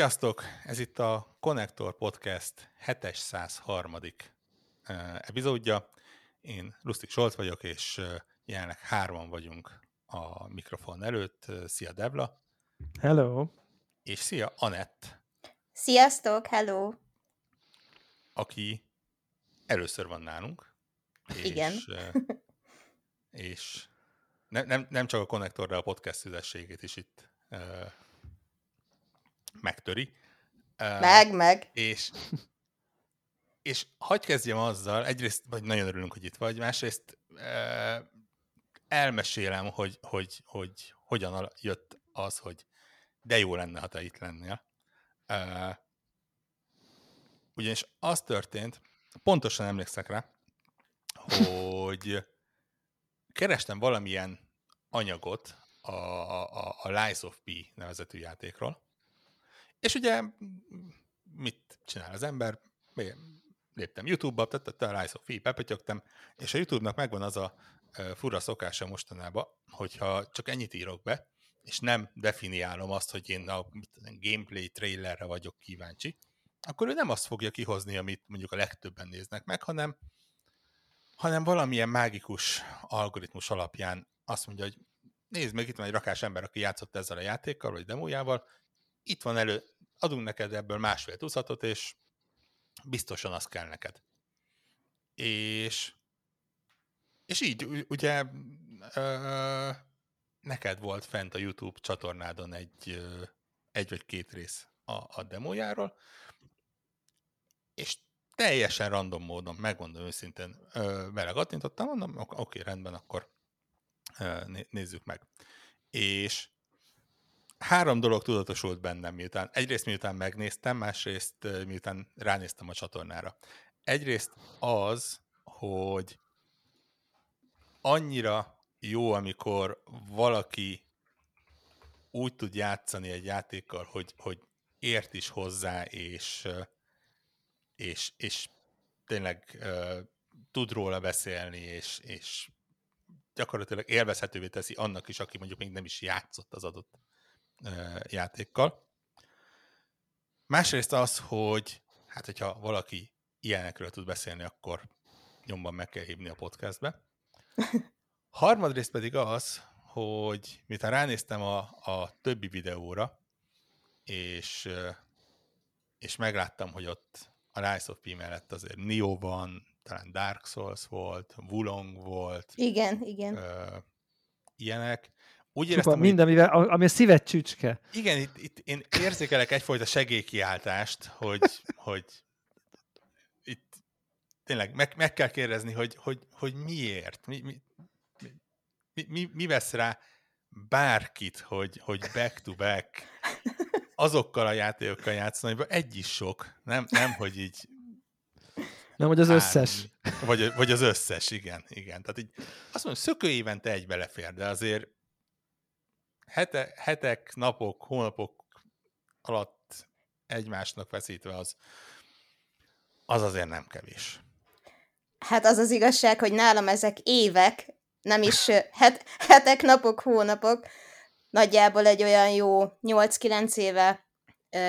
Sziasztok! Ez itt a Connector Podcast 703. epizódja. Én Lustig Solt vagyok, és jelenleg hárman vagyunk a mikrofon előtt. Szia Devla! Hello! És szia Anett! Sziasztok! Hello! Aki először van nálunk. Igen. És, és ne, nem, nem csak a konnektorra a podcast szüzességét is itt megtöri. Meg, meg. És, és hagyd kezdjem azzal, egyrészt vagy nagyon örülünk, hogy itt vagy, másrészt elmesélem, hogy, hogy, hogy hogyan jött az, hogy de jó lenne, ha te itt lennél. Ugyanis az történt, pontosan emlékszek rá, hogy kerestem valamilyen anyagot a, a, a Lies of P nevezetű játékról, és ugye mit csinál az ember? Léptem YouTube-ba, tette a Rise of Fee, és a YouTube-nak megvan az a fura szokása mostanában, hogyha csak ennyit írok be, és nem definiálom azt, hogy én a gameplay trailerre vagyok kíváncsi, akkor ő nem azt fogja kihozni, amit mondjuk a legtöbben néznek meg, hanem, hanem valamilyen mágikus algoritmus alapján azt mondja, hogy nézd meg, itt van egy rakás ember, aki játszott ezzel a játékkal, vagy demójával, itt van elő, adunk neked ebből másfél tucatot, és biztosan az kell neked. És, és így, ugye ö, neked volt fent a YouTube csatornádon egy, egy vagy két rész a, a demójáról, és teljesen random módon, megmondom őszintén, vele kattintottam, mondom, oké, rendben, akkor ö, nézzük meg. És három dolog tudatosult bennem, miután egyrészt miután megnéztem, másrészt miután ránéztem a csatornára. Egyrészt az, hogy annyira jó, amikor valaki úgy tud játszani egy játékkal, hogy, hogy ért is hozzá, és, és, és tényleg tud róla beszélni, és, és gyakorlatilag élvezhetővé teszi annak is, aki mondjuk még nem is játszott az adott játékkal. Másrészt az, hogy hát hogyha valaki ilyenekről tud beszélni, akkor nyomban meg kell hívni a podcastbe. Harmadrészt pedig az, hogy miután ránéztem a, a többi videóra, és, és megláttam, hogy ott a Rise of P mellett azért Nio van, talán Dark Souls volt, Wulong volt. Igen, igen. Ö, ilyenek, úgy éreztem, hogy... minden, mivel, ami a szíved csücske. Igen, itt, itt én érzékelek egyfajta segélykiáltást, hogy, hogy itt tényleg meg, meg kell kérdezni, hogy, hogy, hogy miért, mi, mi, mi, mi, mi vesz rá bárkit, hogy, hogy back-to-back azokkal a játékokkal játszani, hogy egy is sok, nem, nem hogy így nem, hogy az összes. Vagy, vagy az összes, igen, igen. Tehát így azt mondom, szökő évente egy belefér, de azért hete, hetek, napok, hónapok alatt egymásnak veszítve az, az azért nem kevés. Hát az az igazság, hogy nálam ezek évek, nem is het, hetek, napok, hónapok. Nagyjából egy olyan jó 8-9 éve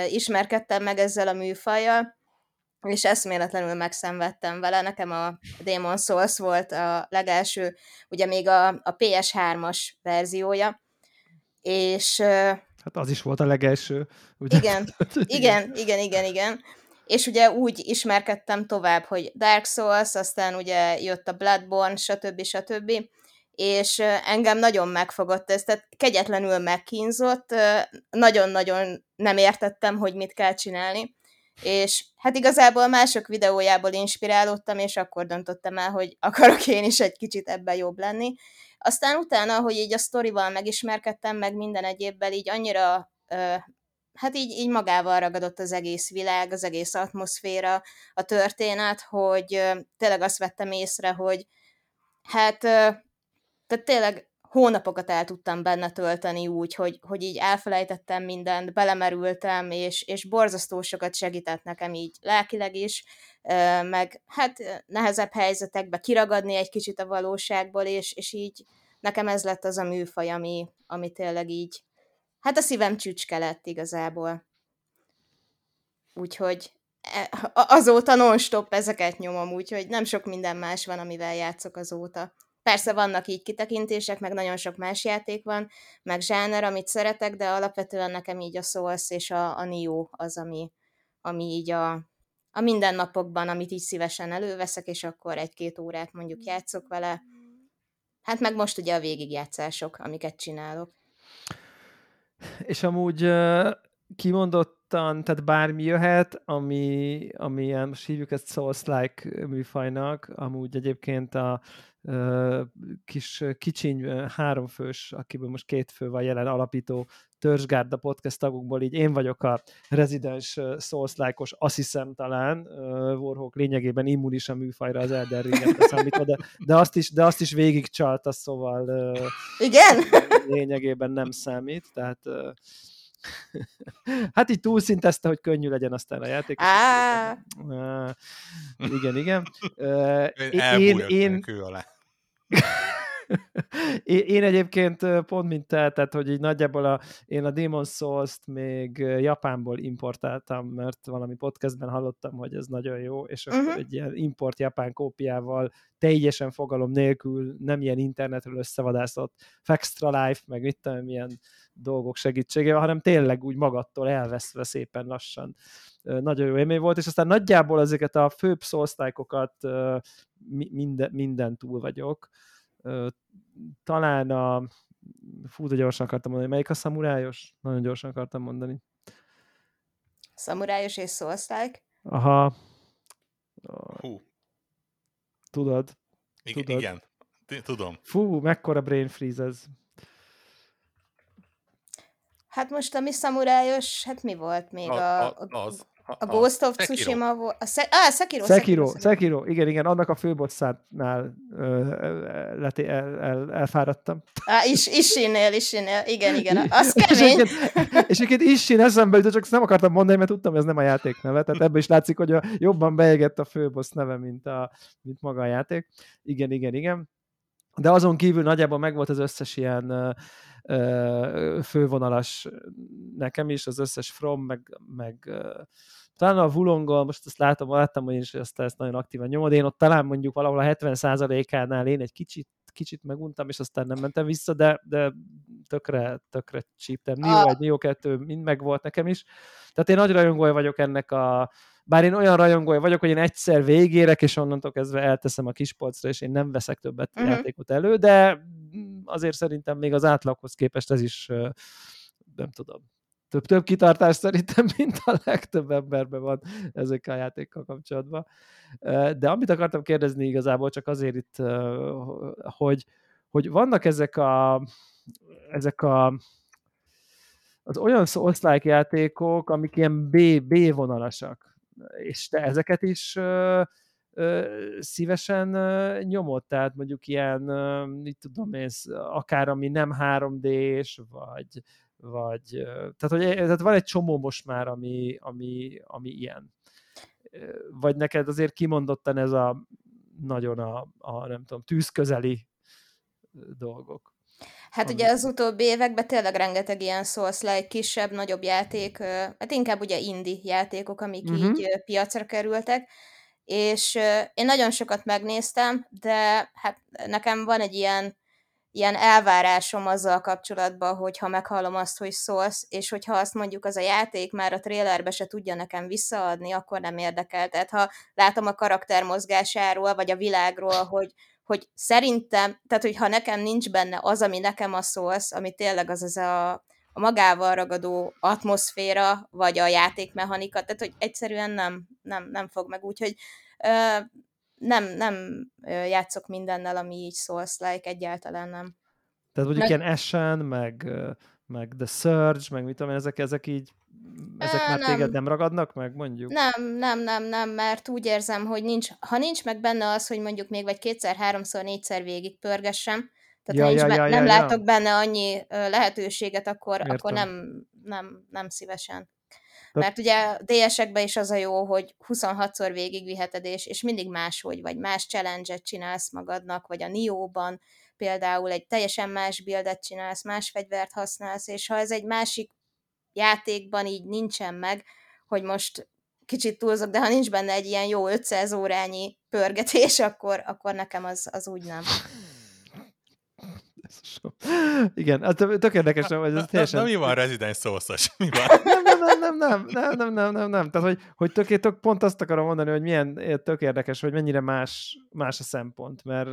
ismerkedtem meg ezzel a műfajjal, és eszméletlenül megszenvedtem vele. Nekem a Demon Souls volt a legelső, ugye még a, a PS3-as verziója, és... Hát az is volt a legelső. Ugye? Igen, igen, igen, igen, igen. És ugye úgy ismerkedtem tovább, hogy Dark Souls, aztán ugye jött a Bloodborne, stb. stb. És engem nagyon megfogott ez, tehát kegyetlenül megkínzott, nagyon-nagyon nem értettem, hogy mit kell csinálni. És hát igazából mások videójából inspirálódtam, és akkor döntöttem el, hogy akarok én is egy kicsit ebben jobb lenni. Aztán utána, hogy így a sztorival megismerkedtem, meg minden egyébbel, így annyira hát így, így magával ragadott az egész világ, az egész atmoszféra, a történet, hogy tényleg azt vettem észre, hogy hát tehát tényleg hónapokat el tudtam benne tölteni úgy, hogy, hogy így elfelejtettem mindent, belemerültem, és, és borzasztó sokat segített nekem így lelkileg is, meg hát nehezebb helyzetekbe kiragadni egy kicsit a valóságból, és, és így nekem ez lett az a műfaj, ami, ami tényleg így, hát a szívem csücske lett igazából. úgyhogy e, azóta non-stop ezeket nyomom, úgyhogy nem sok minden más van, amivel játszok azóta. Persze vannak így kitekintések, meg nagyon sok más játék van, meg zsáner, amit szeretek, de alapvetően nekem így a Souls és a, a Nio az, ami, ami így a, a mindennapokban, amit így szívesen előveszek, és akkor egy-két órát mondjuk játszok vele. Hát meg most ugye a végigjátszások, amiket csinálok. És amúgy kimondottan, tehát bármi jöhet, ami, ami ilyen, most hívjuk ezt Souls-like műfajnak, amúgy egyébként a kis kicsiny háromfős, akiből most két fő van jelen alapító Törzsgárda podcast tagokból, így én vagyok a rezidens souls os azt hiszem talán, Warhawk lényegében immunis a műfajra az Elden Ringet számítva, de, de, azt is, de azt is végigcsalta, szóval Igen? lényegében nem számít, tehát hát így túlszintezte, hogy könnyű legyen aztán a játék. Ah. igen, igen. én, én, alá. én egyébként pont mint te, tehát hogy így nagyjából a, én a Demon Souls-t még Japánból importáltam, mert valami podcastben hallottam, hogy ez nagyon jó, és akkor uh-huh. egy ilyen import japán kópiával teljesen fogalom nélkül, nem ilyen internetről összevadászott Fextra Life, meg mit tudom, milyen dolgok segítségével, hanem tényleg úgy magattól elveszve szépen lassan. Nagyon jó élmény volt, és aztán nagyjából ezeket a főbb szósztálykokat minden, minden túl vagyok. Talán a fú, de gyorsan akartam mondani, melyik a szamurájos? Nagyon gyorsan akartam mondani. Szamurájos és szósztályk? Aha. Hú. Tudod? Igen, Tudod? igen. Tudom. Fú, mekkora brain freeze ez. Hát most a mi szamurájos, hát mi volt még? A, a, a, az. A, a Ghost of Sekiro. Tsushima volt. A Sze- ah, Sekiro, Sekiro, Sekiro, Sekiro, igen, igen, annak a főbosszátnál el, el, elfáradtam. Á, is, Ishinél, Ishinél, igen, igen, az kemény. és egyébként, és egyébként Ishin eszembe jutott, csak ezt nem akartam mondani, mert tudtam, hogy ez nem a játék neve, tehát ebből is látszik, hogy a, jobban beégett a főbossz neve, mint, a, mint maga a játék. Igen, igen, igen. De azon kívül nagyjából megvolt az összes ilyen fővonalas nekem is, az összes From, meg, meg talán a Vulonggal, most ezt látom, láttam, hogy is ezt, ezt nagyon aktívan nyomod, én ott talán mondjuk valahol a 70%-ánál én egy kicsit kicsit meguntam, és aztán nem mentem vissza, de, de tökre, tökre csíptem. Nio 1, Nio 2 mind meg volt nekem is. Tehát én nagy rajongója vagyok ennek a, bár én olyan rajongója vagyok, hogy én egyszer végérek, és onnantól kezdve elteszem a kispolcra, és én nem veszek többet uh-huh. játékot elő, de azért szerintem még az átlaghoz képest ez is, nem tudom, több, több kitartás szerintem, mint a legtöbb emberben van ezekkel a játékkal kapcsolatban. De amit akartam kérdezni igazából csak azért itt, hogy, hogy vannak ezek a, ezek a az olyan osztályk játékok, amik ilyen B, B vonalasak, és te ezeket is szívesen nyomod, tehát mondjuk ilyen, mit tudom én, akár ami nem 3D-s, vagy, vagy tehát, hogy, tehát van egy csomó most már, ami, ami, ami ilyen. Vagy neked azért kimondottan ez a nagyon a, a nem tudom, tűzközeli dolgok. Hát ami... ugye az utóbbi években tényleg rengeteg ilyen souls like kisebb, nagyobb játék, hát inkább ugye indie játékok, amik uh-huh. így piacra kerültek, és én nagyon sokat megnéztem, de hát nekem van egy ilyen, ilyen elvárásom azzal kapcsolatban, hogy ha meghallom azt, hogy szólsz, és hogyha azt mondjuk az a játék már a trélerbe se tudja nekem visszaadni, akkor nem érdekel. Tehát ha látom a karakter mozgásáról, vagy a világról, hogy, hogy szerintem, tehát hogy ha nekem nincs benne az, ami nekem a szólsz, ami tényleg az az a, a magával ragadó atmoszféra, vagy a játékmechanika, tehát hogy egyszerűen nem, nem, nem fog meg, úgyhogy ö, nem, nem játszok mindennel, ami így souls like egyáltalán nem. Tehát mondjuk meg... ilyen Ashen, meg, meg The Surge, meg mit tudom én, ezek, ezek így ezek már nem. téged nem ragadnak meg, mondjuk? Nem, nem, nem, nem, mert úgy érzem, hogy nincs, ha nincs meg benne az, hogy mondjuk még vagy kétszer, háromszor, négyszer végig pörgessem, tehát ja, nincs ja, be, ja, nem ja, látok ja. benne annyi lehetőséget, akkor, akkor nem, nem, nem szívesen. Mert ugye DS-ekben is az a jó, hogy 26-szor végigviheted, és, és mindig máshogy, vagy más challenge-et csinálsz magadnak, vagy a Nio-ban például egy teljesen más buildet csinálsz, más fegyvert használsz, és ha ez egy másik játékban így nincsen meg, hogy most kicsit túlzok, de ha nincs benne egy ilyen jó 500 órányi pörgetés, akkor, akkor nekem az, az úgy nem. Igen, hát tök érdekes, hogy ez teljesen... Na, mi van Resident Souls-os? Mi van? Nem, nem, nem, nem, nem, nem, nem, nem, nem. Tehát, hogy, hogy tök, tök, pont azt akarom mondani, hogy milyen tök érdekes, hogy mennyire más, más a szempont, mert,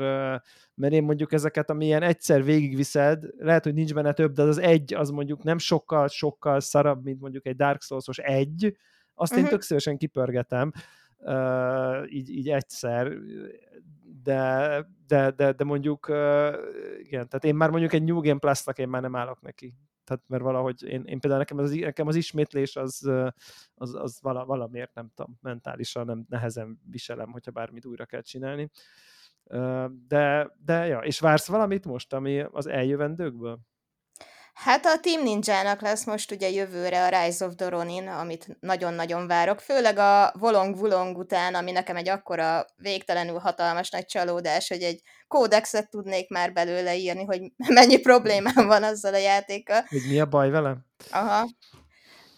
mert én mondjuk ezeket, amilyen egyszer végigviszed, lehet, hogy nincs benne több, de az egy, az mondjuk nem sokkal, sokkal szarabb, mint mondjuk egy Dark Souls-os egy, azt uh-huh. én tök szívesen kipörgetem, uh, így, így egyszer, de, de, de, de mondjuk, igen, tehát én már mondjuk egy New Game Plus-nak én már nem állok neki. Tehát mert valahogy én, én például nekem az, nekem az ismétlés az, az, az vala, valamiért nem tudom, mentálisan nem nehezen viselem, hogyha bármit újra kell csinálni. De, de ja, és vársz valamit most, ami az eljövendőkből? Hát a Team Ninja-nak lesz most ugye jövőre a Rise of the Ronin, amit nagyon-nagyon várok, főleg a Volong Vulong után, ami nekem egy akkora végtelenül hatalmas nagy csalódás, hogy egy kódexet tudnék már belőle írni, hogy mennyi problémám van azzal a játékkal. Hogy mi a baj vele? Aha.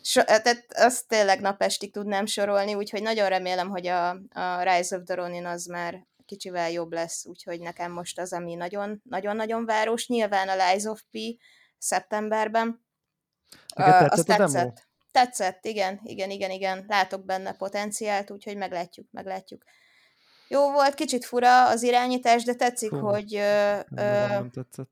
So, tehát azt tényleg napestig tudnám sorolni, úgyhogy nagyon remélem, hogy a, a Rise of the Ronin az már kicsivel jobb lesz, úgyhogy nekem most az, ami nagyon-nagyon város. Nyilván a Lies of P, szeptemberben. Tetszett azt tetszett. Demo? Tetszett, igen, igen, igen, igen. Látok benne potenciált, úgyhogy meglátjuk, meglátjuk. Jó volt, kicsit fura az irányítás, de tetszik, Hú, hogy... Ö, ö, nem tetszett.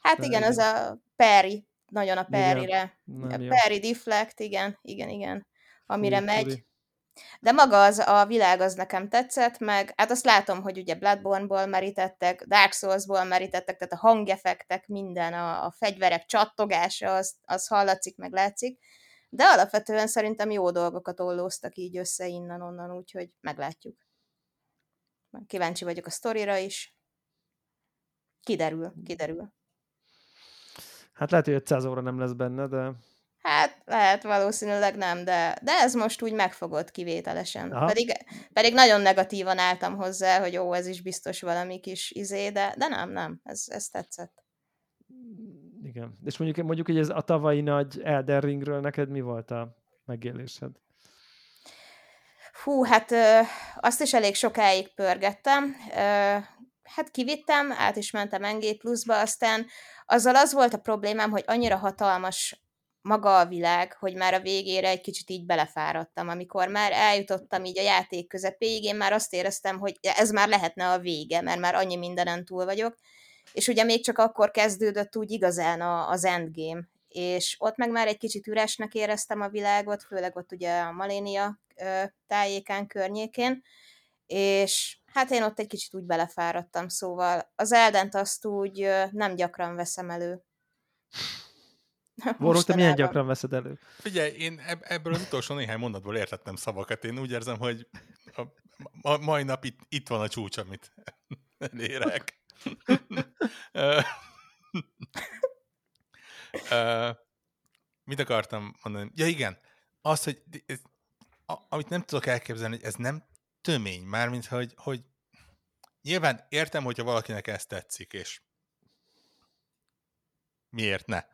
Hát igen, igen, az a Perry, nagyon a Perry-re. A Perry Deflect, igen, igen, igen. Amire Fú, megy. De maga az a világ az nekem tetszett, meg hát azt látom, hogy ugye Bloodborne-ból merítettek, Dark Souls-ból merítettek, tehát a hangeffektek, minden, a, a fegyverek csattogása, az, az hallatszik, meg látszik. De alapvetően szerintem jó dolgokat ollóztak így össze innen-onnan, úgyhogy meglátjuk. Kíváncsi vagyok a sztorira is. Kiderül, kiderül. Hát lehet, hogy 500 óra nem lesz benne, de Hát lehet, valószínűleg nem, de, de ez most úgy megfogott kivételesen. Pedig, pedig nagyon negatívan álltam hozzá, hogy ó, ez is biztos valami kis izé, de, de nem, nem, ez, ez tetszett. Igen. És mondjuk, mondjuk hogy ez a tavalyi nagy Elden Ringről neked mi volt a megélésed? Hú, hát ö, azt is elég sokáig pörgettem. Ö, hát kivittem, át is mentem NG pluszba, aztán azzal az volt a problémám, hogy annyira hatalmas maga a világ, hogy már a végére egy kicsit így belefáradtam. Amikor már eljutottam így a játék közepéig, én már azt éreztem, hogy ez már lehetne a vége, mert már annyi mindenen túl vagyok. És ugye még csak akkor kezdődött úgy igazán a, az endgame, és ott meg már egy kicsit üresnek éreztem a világot, főleg ott ugye a Malénia tájékán, környékén, és hát én ott egy kicsit úgy belefáradtam, szóval az Eldent azt úgy nem gyakran veszem elő. Boró, te milyen gyakran veszed elő? Figyelj, én ebből az utolsó néhány mondatból értettem szavakat. Én úgy érzem, hogy a, a mai nap itt, itt van a csúcs, amit elérek. mit akartam mondani? Ja igen, az, hogy ez, a, amit nem tudok elképzelni, hogy ez nem tömény, mármint, hogy, hogy nyilván értem, hogyha valakinek ez tetszik, és miért ne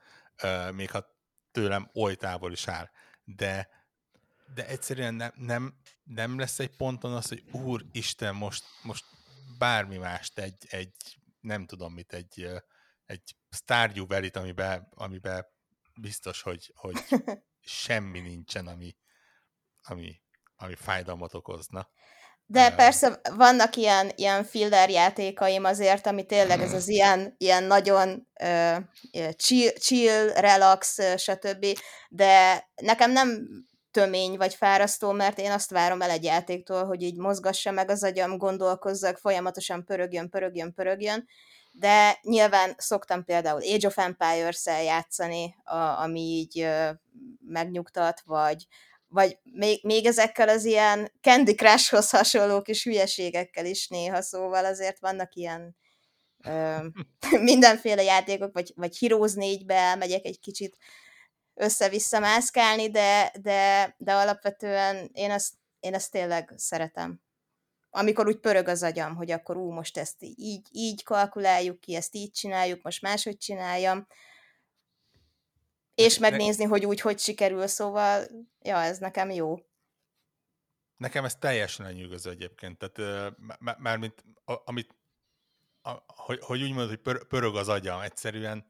még ha tőlem oly távol is áll. De, de egyszerűen nem, nem, nem lesz egy ponton az, hogy úristen, most, most bármi mást, egy, egy nem tudom mit, egy, egy Stardew Valley-t, amiben, amiben biztos, hogy, hogy semmi nincsen, ami, ami, ami fájdalmat okozna. De persze vannak ilyen, ilyen filler játékaim azért, ami tényleg ez az ilyen, ilyen nagyon uh, chill, chill, relax, stb. De nekem nem tömény vagy fárasztó, mert én azt várom el egy játéktól, hogy így mozgassa meg az agyam, gondolkozzak, folyamatosan pörögjön, pörögjön, pörögjön, de nyilván szoktam például Age of Empires-el játszani, a, ami így uh, megnyugtat, vagy vagy még, még ezekkel az ilyen Candy Crushhoz hasonló kis hülyeségekkel is néha, szóval azért vannak ilyen ö, mindenféle játékok, vagy, vagy Heroes 4-be elmegyek egy kicsit össze-vissza mászkálni, de, de, de alapvetően én ezt, én ezt tényleg szeretem. Amikor úgy pörög az agyam, hogy akkor ú, most ezt így, így kalkuláljuk ki, ezt így csináljuk, most máshogy csináljam, és megnézni, hogy úgy, hogy sikerül, szóval, ja, ez nekem jó. nekem ez teljesen lenyűgöző egyébként. Tehát, mármint amit, a, hogy, hogy úgy mondod, hogy pör, pörög az agyam egyszerűen,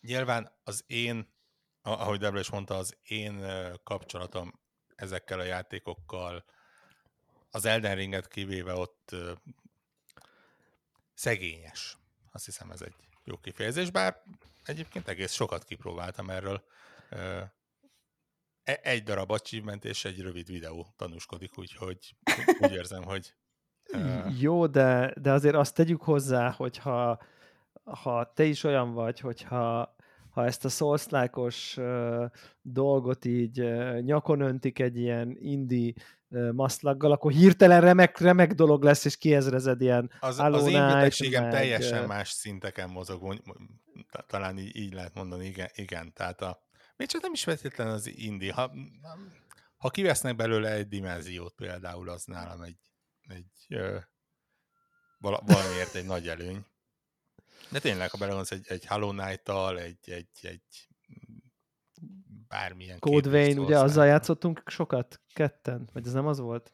nyilván az én, ahogy Debra is mondta, az én kapcsolatom ezekkel a játékokkal, az Elden Ringet kivéve ott szegényes. Azt hiszem ez egy jó kifejezés, bár egyébként egész sokat kipróbáltam erről. E, egy darab achievement és egy rövid videó tanúskodik, úgyhogy úgy érzem, hogy... Jó, de, de azért azt tegyük hozzá, hogyha ha te is olyan vagy, hogyha ha ezt a uh, dolgot így nyakon öntik egy ilyen indi maszlaggal, akkor hirtelen remek, remek dolog lesz, és kiezrezed ilyen Az, az én betegségem meg, teljesen más szinteken mozog, talán így, így lehet mondani, igen, igen. Tehát a, még csak nem is feltétlen az indi. Ha, ha kivesznek belőle egy dimenziót például, az nálam egy, egy ö, valamiért egy nagy előny. De tényleg, ha belegondolsz egy, egy Hollow Knight-tal, egy, egy, egy bármilyen Code Vein, ugye azzal játszottunk sokat? Ketten? Vagy ez nem az volt?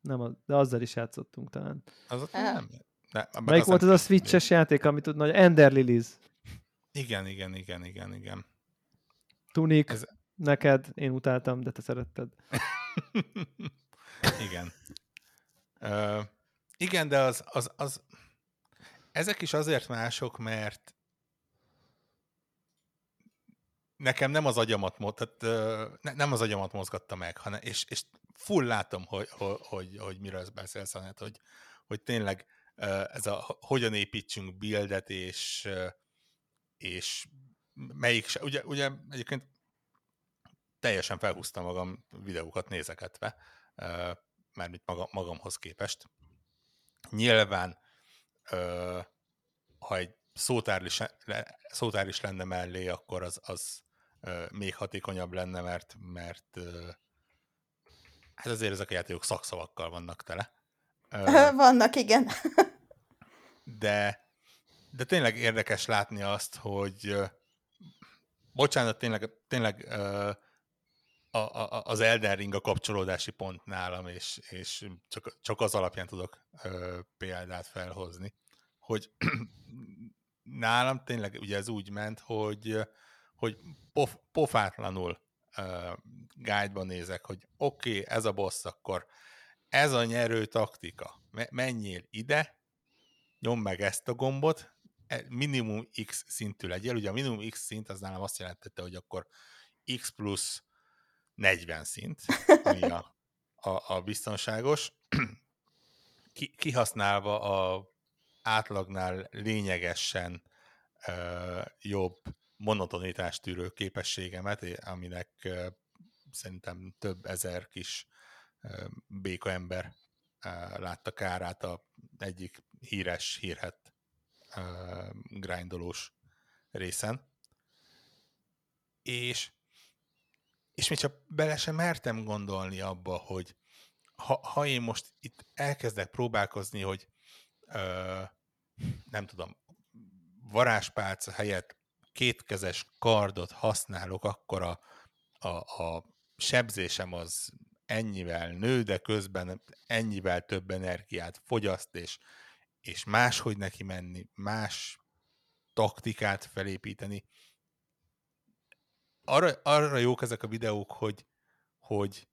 Nem, az, de azzal is játszottunk talán. Az nem. Ne, Melyik volt az a Switches játék, amit tudna, hogy Ender Lilies? Igen, igen, igen, igen, igen. Tunik, Ez... neked, én utáltam, de te szeretted. igen. Uh, igen, de az, az, az, ezek is azért mások, mert nekem nem az agyamat, tehát, uh, nem az agyamat mozgatta meg, hanem, és, és full látom, hogy, hogy, hogy, hogy miről beszélsz, hát, hogy, hogy tényleg ez a hogyan építsünk buildet, és, és melyik se, ugye, ugye egyébként teljesen felhúztam magam videókat nézeketve, mármint magam, magamhoz képest. Nyilván, ha egy szótár is, szótár is lenne mellé, akkor az, az még hatékonyabb lenne, mert, mert hát azért ezek a játékok szakszavakkal vannak tele. Vannak, igen. De, de tényleg érdekes látni azt, hogy bocsánat, tényleg, tényleg a, a, az Elden Ring a kapcsolódási pont nálam, és, és csak, csak az alapján tudok példát felhozni, hogy nálam tényleg ugye ez úgy ment, hogy, hogy pof, pofátlanul ö, guide-ban nézek, hogy oké, okay, ez a boss, akkor ez a nyerő taktika, menjél ide, nyom meg ezt a gombot, e, minimum X szintű legyél. Ugye a minimum X szint az nálam azt jelentette, hogy akkor X plusz 40 szint, ami a, a, a biztonságos, Ki, kihasználva a átlagnál lényegesen ö, jobb monotonitást tűrő képességemet, aminek szerintem több ezer kis béka ember látta kárát a egyik híres, hírhet grindolós részen. És és még csak bele sem mertem gondolni abba, hogy ha, ha én most itt elkezdek próbálkozni, hogy ö, nem tudom, varázspálca helyett kétkezes kardot használok, akkor a, a, a sebzésem az ennyivel nő, de közben ennyivel több energiát fogyaszt, és, és máshogy neki menni, más taktikát felépíteni. Arra, arra jók ezek a videók, hogy, hogy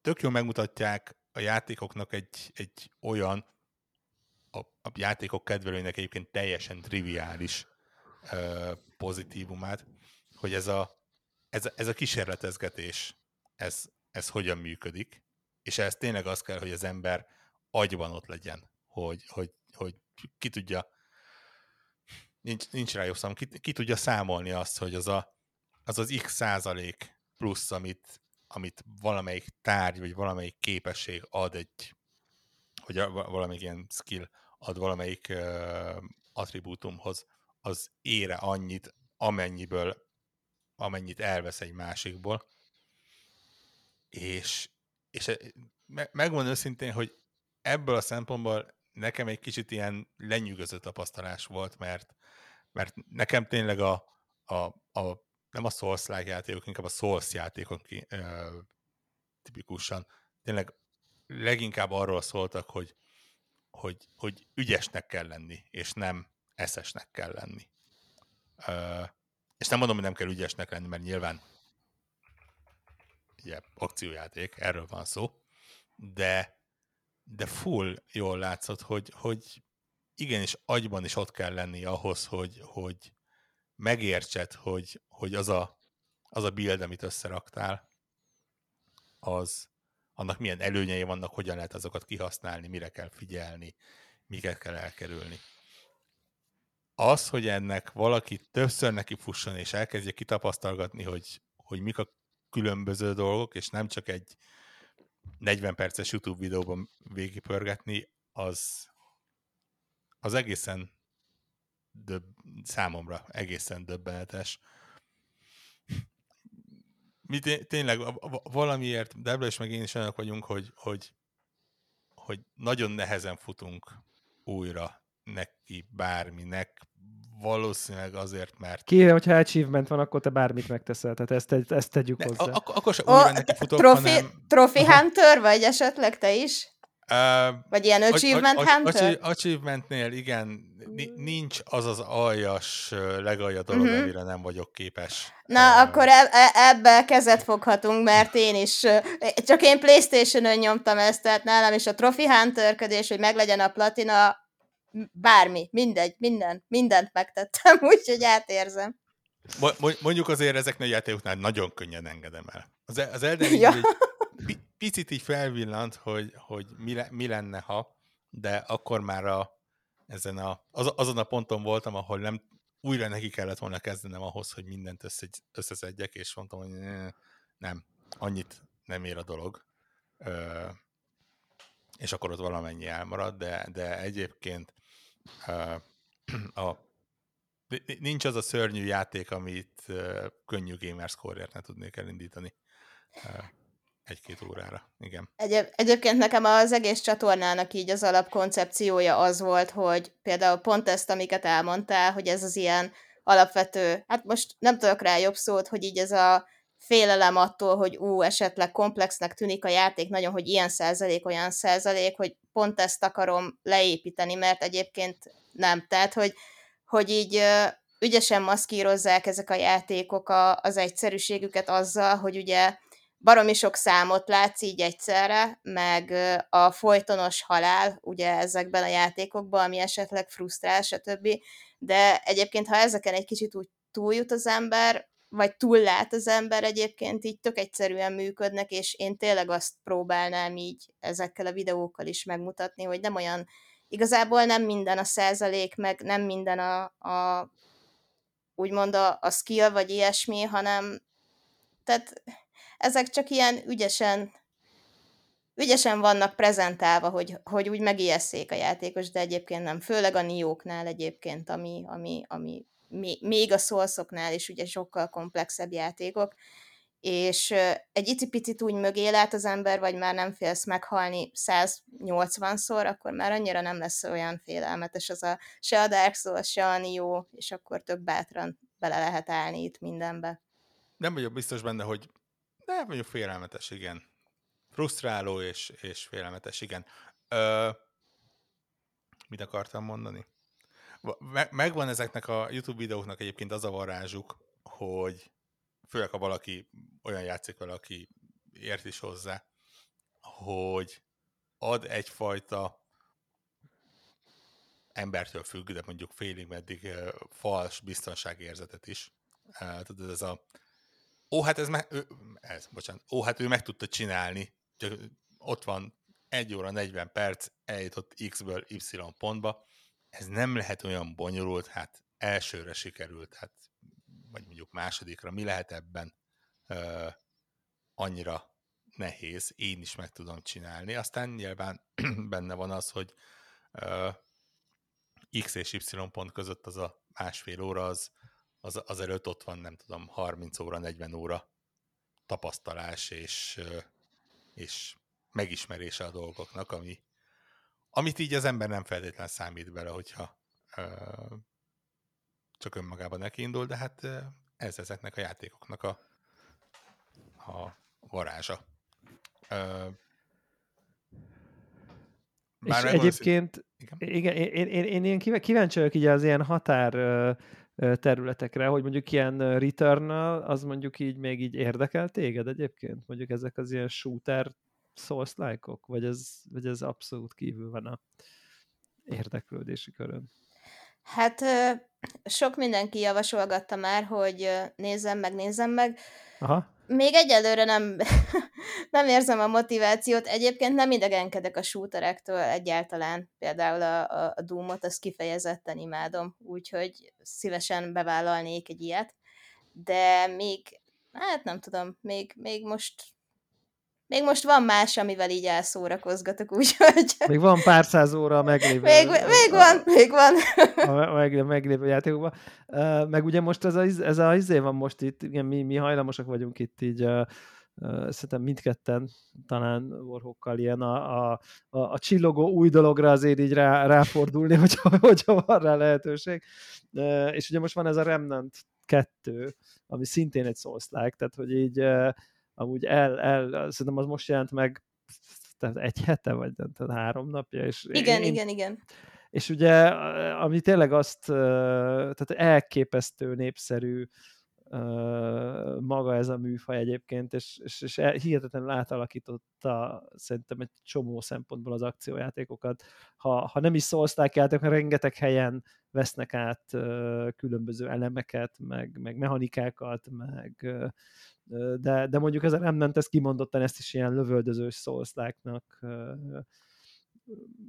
tök jól megmutatják a játékoknak egy, egy olyan, a, a játékok kedvelőinek egyébként teljesen triviális pozitívumát, hogy ez a, ez, ez a kísérletezgetés, ez, ez hogyan működik, és ez tényleg az kell, hogy az ember agyban ott legyen, hogy, hogy, hogy ki tudja nincs, nincs rá jobb szám, ki, ki tudja számolni azt, hogy az a, az, az x százalék plusz, amit, amit valamelyik tárgy, vagy valamelyik képesség ad egy, hogy valamelyik ilyen skill ad valamelyik uh, attribútumhoz, az ére annyit, amennyiből, amennyit elvesz egy másikból. És, és megmondom őszintén, hogy ebből a szempontból nekem egy kicsit ilyen lenyűgöző tapasztalás volt, mert, mert nekem tényleg a, a, a nem a souls játékok, inkább a Souls játékok ö, tipikusan tényleg leginkább arról szóltak, hogy, hogy, hogy ügyesnek kell lenni, és nem eszesnek kell lenni. Ö, és nem mondom, hogy nem kell ügyesnek lenni, mert nyilván ugye, akciójáték, erről van szó, de, de full jól látszott, hogy, hogy igenis agyban is ott kell lenni ahhoz, hogy, hogy megértsed, hogy, hogy az, a, az a build, amit összeraktál, az, annak milyen előnyei vannak, hogyan lehet azokat kihasználni, mire kell figyelni, miket kell elkerülni. Az, hogy ennek valaki többször neki fusson, és elkezdje kitapasztalgatni, hogy, hogy mik a különböző dolgok, és nem csak egy 40 perces YouTube videóban végigpörgetni, az, az egészen döbb, számomra egészen döbbenetes. Mi tényleg valamiért, Debla és meg én is olyanok vagyunk, hogy, hogy, hogy nagyon nehezen futunk újra neki bárminek, valószínűleg azért, mert... Kivéve, hogyha achievement van, akkor te bármit megteszel, tehát ezt, ezt tegyük ne, hozzá. Ak- akkor sem újra neki futok, trofi, hanem... Trophy Hunter vagy esetleg te is? Uh, Vagy ilyen achievement a, a, hunter? Achievementnél igen, nincs az az aljas legalja dolog, uh-huh. amire nem vagyok képes. Na, uh, akkor e- e- ebbe kezet foghatunk, mert én is, csak én Playstation-ön nyomtam ezt, tehát nálam is a Trophy Hunter-ködés, hogy meglegyen a platina, bármi, mindegy, minden, mindent megtettem, úgyhogy átérzem. Mondjuk azért ezeknél a játékoknál nagyon könnyen engedem el. Az, az Elden ja. egy picit így felvillant, hogy, hogy mi, le, mi lenne, ha, de akkor már a, ezen a, az, azon a ponton voltam, ahol nem újra neki kellett volna kezdenem ahhoz, hogy mindent össze, összeszedjek, és mondtam, hogy nem, annyit nem ér a dolog. Ö, és akkor ott valamennyi elmarad, de, de egyébként a, nincs az a szörnyű játék, amit könnyű gamerscore-ért ne tudnék elindítani egy-két órára. Igen. Egyéb, egyébként nekem az egész csatornának így az alapkoncepciója az volt, hogy például pont ezt, amiket elmondtál, hogy ez az ilyen alapvető, hát most nem tudok rá jobb szót, hogy így ez a félelem attól, hogy ú, esetleg komplexnek tűnik a játék, nagyon, hogy ilyen százalék, olyan százalék, hogy pont ezt akarom leépíteni, mert egyébként nem. Tehát, hogy, hogy így ügyesen maszkírozzák ezek a játékok a, az egyszerűségüket azzal, hogy ugye baromi sok számot látsz így egyszerre, meg a folytonos halál, ugye ezekben a játékokban, ami esetleg frusztrál, stb. De egyébként, ha ezeken egy kicsit úgy túljut az ember, vagy túllát az ember egyébként így tök egyszerűen működnek, és én tényleg azt próbálnám így ezekkel a videókkal is megmutatni, hogy nem olyan, igazából nem minden a százalék, meg nem minden a, a úgymond a, a skill, vagy ilyesmi, hanem tehát ezek csak ilyen ügyesen ügyesen vannak prezentálva, hogy, hogy úgy megijesszék a játékos, de egyébként nem. Főleg a Nióknál egyébként, ami, ami, ami még a szolszoknál is ugye sokkal komplexebb játékok, és egy icipicit úgy mögé lát az ember, vagy már nem félsz meghalni 180-szor, akkor már annyira nem lesz olyan félelmetes az a se a Dark Souls, se a Nio, és akkor tök bátran bele lehet állni itt mindenbe. Nem vagyok biztos benne, hogy nem mondjuk félelmetes, igen. Frusztráló és, és félelmetes, igen. Ö, mit akartam mondani? Me- megvan ezeknek a YouTube videóknak egyébként az a varázsuk, hogy főleg ha valaki olyan játszik vele, aki ért is hozzá, hogy ad egyfajta embertől függ, de mondjuk félig meddig fals biztonságérzetet is. Tudod, ez a ó, hát ez, meg, ez, bocsánat, ó, hát ő meg tudta csinálni, csak ott van 1 óra 40 perc, eljutott X-ből Y pontba, ez nem lehet olyan bonyolult, hát elsőre sikerült, hát vagy mondjuk másodikra, mi lehet ebben uh, annyira nehéz, én is meg tudom csinálni. Aztán nyilván benne van az, hogy uh, X és Y pont között az a másfél óra, az, az, az előtt ott van, nem tudom, 30 óra, 40 óra tapasztalás és, és megismerése a dolgoknak, ami, amit így az ember nem feltétlenül számít bele, hogyha uh, csak önmagában neki indul, de hát ez ezeknek a játékoknak a, a varázsa. Bár és egyébként, igen, igen én, én, én, én kíváncsi vagyok így az ilyen határ területekre, hogy mondjuk ilyen return az mondjuk így még így érdekel téged egyébként? Mondjuk ezek az ilyen shooter souls like -ok, vagy ez, vagy ez abszolút kívül van a érdeklődési körön? Hát sok mindenki javasolgatta már, hogy nézzem meg, nézzem meg. Aha. Még egyelőre nem, nem érzem a motivációt. Egyébként nem idegenkedek a shooterektől egyáltalán. Például a, a, a Doom-ot, azt kifejezetten imádom, úgyhogy szívesen bevállalnék egy ilyet. De még, hát nem tudom, még, még most még most van más, amivel így elszórakozgatok, úgyhogy... Még van pár száz óra a meglévő... Még, még van, még van. A meg, meglévő játékokban. Meg ugye most ez a, ez a izé van most itt, igen, mi, mi hajlamosak vagyunk itt így szerintem mindketten talán Warhawkkal ilyen a, a, a, a csillogó új dologra azért így rá, ráfordulni, hogyha, hogyha van rá lehetőség. És ugye most van ez a Remnant 2, ami szintén egy souls tehát hogy így amúgy el, el, szerintem az most jelent meg tehát egy hete, vagy tehát három napja. És igen, én, igen, igen. És ugye, ami tényleg azt, tehát elképesztő népszerű maga ez a műfaj egyébként, és, és, és hihetetlenül átalakította szerintem egy csomó szempontból az akciójátékokat. Ha, ha nem is szólzták játékok, rengeteg helyen vesznek át különböző elemeket, meg, meg mechanikákat, meg de, de mondjuk ez a Remnant, ez kimondottan ezt is ilyen lövöldözős szószláknak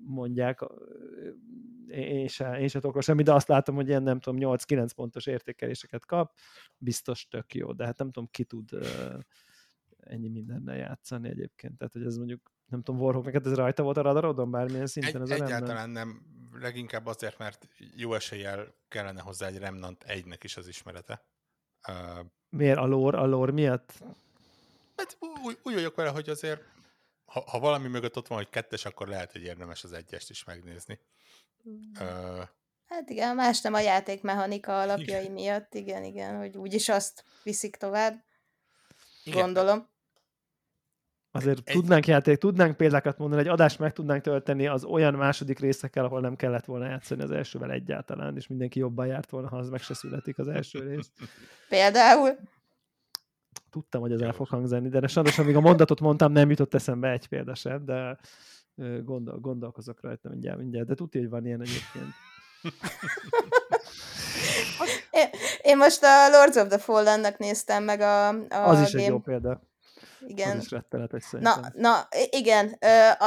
mondják, én se, én se tudok semmi, de azt látom, hogy ilyen nem tudom, 8-9 pontos értékeléseket kap, biztos tök jó, de hát nem tudom, ki tud ennyi mindennel játszani egyébként, tehát hogy ez mondjuk nem tudom, Warhawk, neked ez rajta volt a radarodon bármilyen szinten? Egy, az egyáltalán nem, leginkább azért, mert jó eséllyel kellene hozzá egy Remnant egynek is az ismerete. Uh, Miért a lore, a lore miatt? Hát úgy, úgy vagyok vele, hogy azért ha, ha valami mögött ott van, hogy kettes, akkor lehet, hogy érdemes az egyest is megnézni. Uh, hát igen, más nem a játékmechanika alapjai igen. miatt, igen, igen, hogy úgyis azt viszik tovább. Igen. Gondolom. Azért egy... tudnánk játék, tudnánk példákat mondani, egy adást meg tudnánk tölteni az olyan második részekkel, ahol nem kellett volna játszani az elsővel egyáltalán, és mindenki jobban járt volna, ha az meg se születik az első rész. Például? Tudtam, hogy ez el fog hangzani, de sajnos, amíg a mondatot mondtam, nem jutott eszembe egy példa sem, de gondol, gondolkozok rajta mindjárt, mindjárt, de tudja, hogy van ilyen egyébként. én, most a Lords of the Fallen-nek néztem meg a, a Az is game... egy jó példa igen. Az is rettenetes szerintem. Na, na, igen,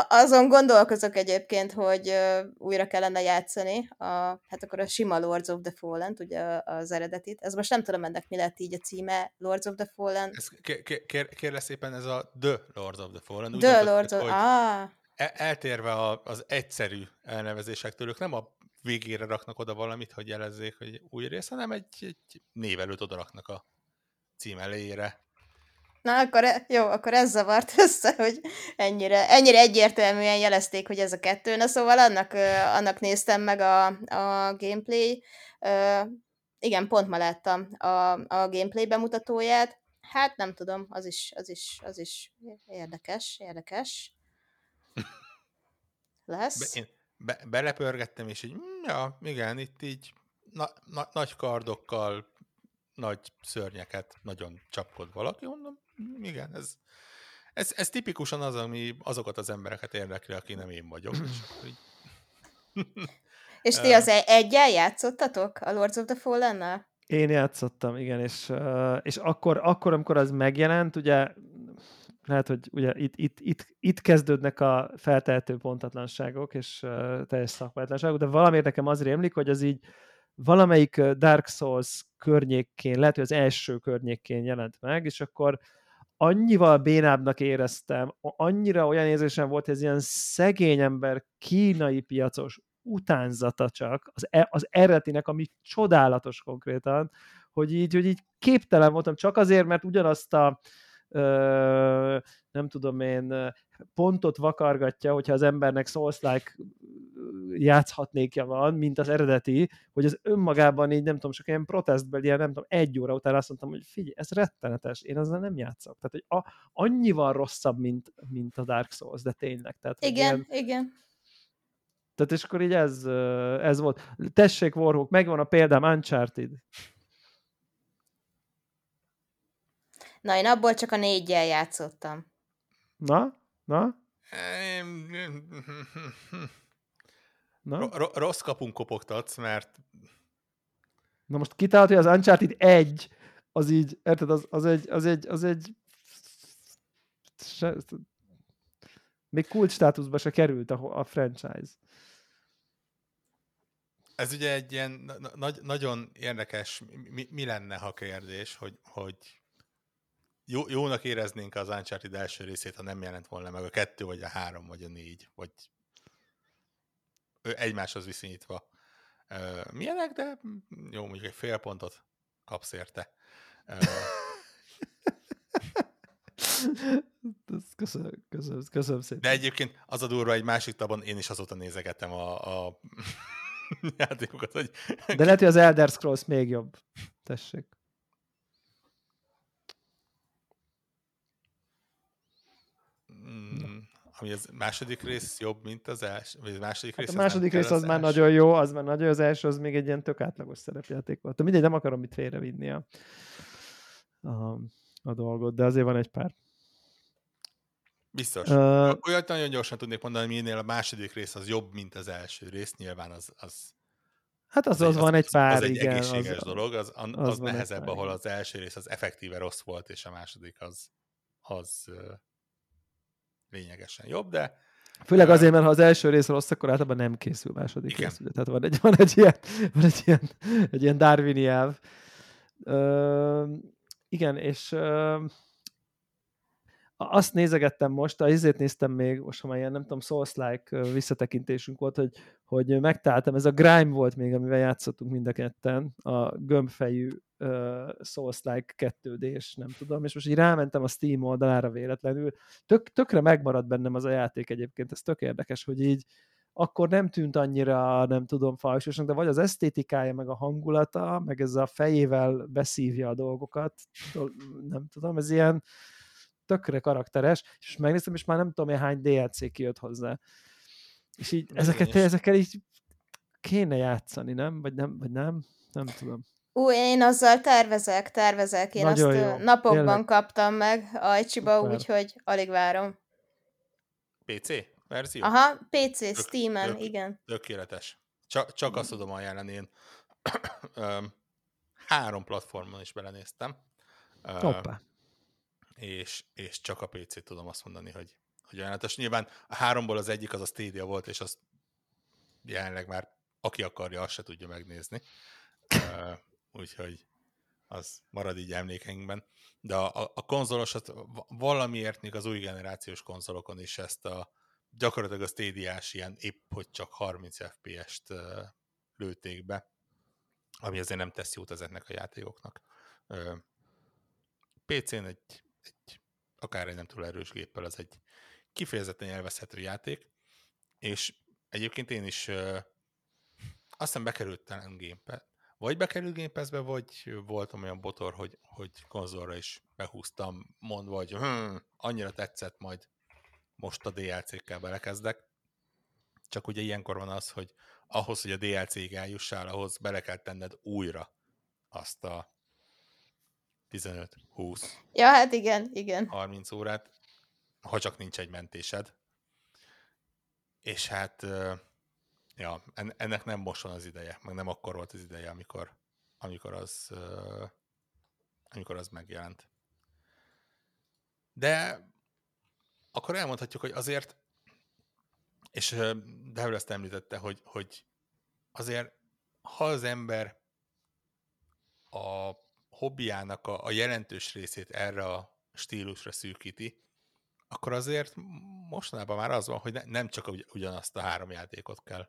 azon gondolkozok egyébként, hogy újra kellene játszani, a, hát akkor a sima Lords of the Fallen, ugye az eredetit. Ez most nem tudom ennek mi lett így a címe, Lords of the Fallen. Ez, kér, kérlek szépen, ez a The Lords of the Fallen. The Úgy Lords of... Ah. E, eltérve az egyszerű elnevezésektől, ők nem a végére raknak oda valamit, hogy jelezzék, hogy új rész, hanem egy, egy névelőt oda raknak a cím elejére. Na, akkor e, jó, akkor ez zavart össze, hogy ennyire, ennyire egyértelműen jelezték, hogy ez a kettő. Na szóval annak, annak néztem meg a, a gameplay. Igen, pont ma láttam a, a gameplay bemutatóját. Hát nem tudom, az is, az is, az is érdekes, érdekes. Lesz. Be, én be, belepörgettem, és így, mm, ja, igen, itt így na, na, nagy kardokkal, nagy szörnyeket nagyon csapkod valaki, mondom, igen, ez, ez, ez tipikusan az, ami azokat az embereket érdekli, aki nem én vagyok. És, így... és ti az e- egyel játszottatok a Lords of the Fallen-nel? Én játszottam, igen, és, és akkor, akkor, amikor az megjelent, ugye lehet, hogy ugye itt, itt, itt, itt kezdődnek a feltehető pontatlanságok és uh, teljes szakmánytlanságok, de valamiért nekem az rémlik, hogy az így valamelyik Dark Souls környékén, lehet, hogy az első környékén jelent meg, és akkor annyival bénábbnak éreztem, annyira olyan érzésem volt, hogy ez ilyen szegény ember kínai piacos utánzata csak, az, e, az eredetinek, ami csodálatos konkrétan, hogy így, hogy így képtelen voltam, csak azért, mert ugyanazt a ö, nem tudom én, pontot vakargatja, hogyha az embernek Souls-like játszhatnékja van, mint az eredeti, hogy az önmagában így nem tudom, csak ilyen protestbeli, ilyen nem tudom, egy óra után azt mondtam, hogy figyelj, ez rettenetes, én ezzel nem játszok. Tehát, hogy a, annyival rosszabb, mint, mint a Dark Souls, de tényleg. Tehát, igen, ilyen, igen. Tehát és akkor így ez, ez volt. Tessék, Warhawk, megvan a példám, Uncharted. Na, én abból csak a négyel játszottam. Na? Na? Na? rossz kapunk kopogtatsz, mert... Na most kitalált, hogy az Uncharted 1 az így, érted, az, az egy, az egy, az egy se, még kult státuszba se került a, a franchise. Ez ugye egy ilyen na- nagyon érdekes, mi, mi lenne, ha kérdés, hogy, hogy jó, jónak éreznénk az Uncharted első részét, ha nem jelent volna meg a kettő, vagy a három, vagy a négy, vagy egymáshoz viszonyítva milyenek, de jó, mondjuk egy fél pontot kapsz érte. köszönöm, köszönöm, köszönöm szépen. De egyébként az a durva, egy másik tabon én is azóta nézegetem a, a játékokat. Hogy... De lehet, hogy az Elder Scrolls még jobb. Tessék. Mm, ami az második rész jobb, mint az első, vagy az második hát rész a második rész az, az már nagyon jó, az már nagyon, az első az még egy ilyen tök átlagos szerepjáték volt. De mindegy, nem akarom itt félrevinni a, a, a dolgot, de azért van egy pár. Biztos. Uh, Olyat nagyon gyorsan tudnék mondani, hogy minél a második rész az jobb, mint az első rész, nyilván az, az Hát az, az, az, van egy pár, az egy igen. egészséges az, dolog, az, az, az nehezebb, ahol az első rész az effektíve rossz volt, és a második az, az lényegesen jobb, de Főleg azért, mert ha az első rész rossz, akkor általában nem készül második Igen. rész. Ugye? Tehát van egy, van egy ilyen, van egy ilyen, egy ilyen Darwini elv. Ö, igen, és ö, azt nézegettem most, azért néztem még, most ha már ilyen, nem tudom, Souls-like visszatekintésünk volt, hogy, hogy megtaláltam, ez a Grime volt még, amivel játszottunk mind a ketten, a gömbfejű uh, Souls-like 2 d nem tudom, és most így rámentem a Steam oldalára véletlenül, tök, tökre megmaradt bennem az a játék egyébként, ez tök érdekes, hogy így akkor nem tűnt annyira, nem tudom, fajsosnak, de vagy az esztétikája, meg a hangulata, meg ez a fejével beszívja a dolgokat, nem tudom, ez ilyen, tökre karakteres, és megnéztem, és már nem tudom, hány DLC kijött hozzá. És így ezeket, ezekkel így kéne játszani, nem? Vagy nem, vagy nem? Nem tudom. Ú, én azzal tervezek, tervezek. Én Nagyon azt jó. napokban Tényleg. kaptam meg Ajcsiba, úgyhogy alig várom. PC verzió? Aha, PC, tök, Steam-en, tök, igen. Tökéletes. Csak, csak azt tudom ajánlani, én három platformon is belenéztem. Hoppá és, és csak a PC-t tudom azt mondani, hogy, hogy ajánlatos. Nyilván a háromból az egyik az a Stadia volt, és azt jelenleg már aki akarja, azt se tudja megnézni. Uh, úgyhogy az marad így emlékeinkben. De a, a, konzolosat valamiért még az új generációs konzolokon is ezt a gyakorlatilag a Stadia-s ilyen épp, hogy csak 30 FPS-t uh, lőtték be, ami azért nem tesz jót ezeknek a játékoknak. Uh, PC-n egy egy, akár egy nem túl erős géppel, az egy kifejezetten élvezhető játék, és egyébként én is uh, azt hiszem bekerültem Game vagy bekerült Game vagy voltam olyan botor, hogy, hogy konzolra is behúztam, mondva, hogy hm, annyira tetszett, majd most a DLC-kkel belekezdek. Csak ugye ilyenkor van az, hogy ahhoz, hogy a DLC-ig eljussál, ahhoz bele kell tenned újra azt a 15, 20. Ja, hát igen, igen. 30 órát, ha csak nincs egy mentésed. És hát, ja, ennek nem most van az ideje, meg nem akkor volt az ideje, amikor, amikor az, amikor az megjelent. De akkor elmondhatjuk, hogy azért, és Devil ezt említette, hogy, hogy azért, ha az ember a hobbiának a, a jelentős részét erre a stílusra szűkíti, akkor azért mostanában már az van, hogy ne, nem csak ugyanazt a három játékot kell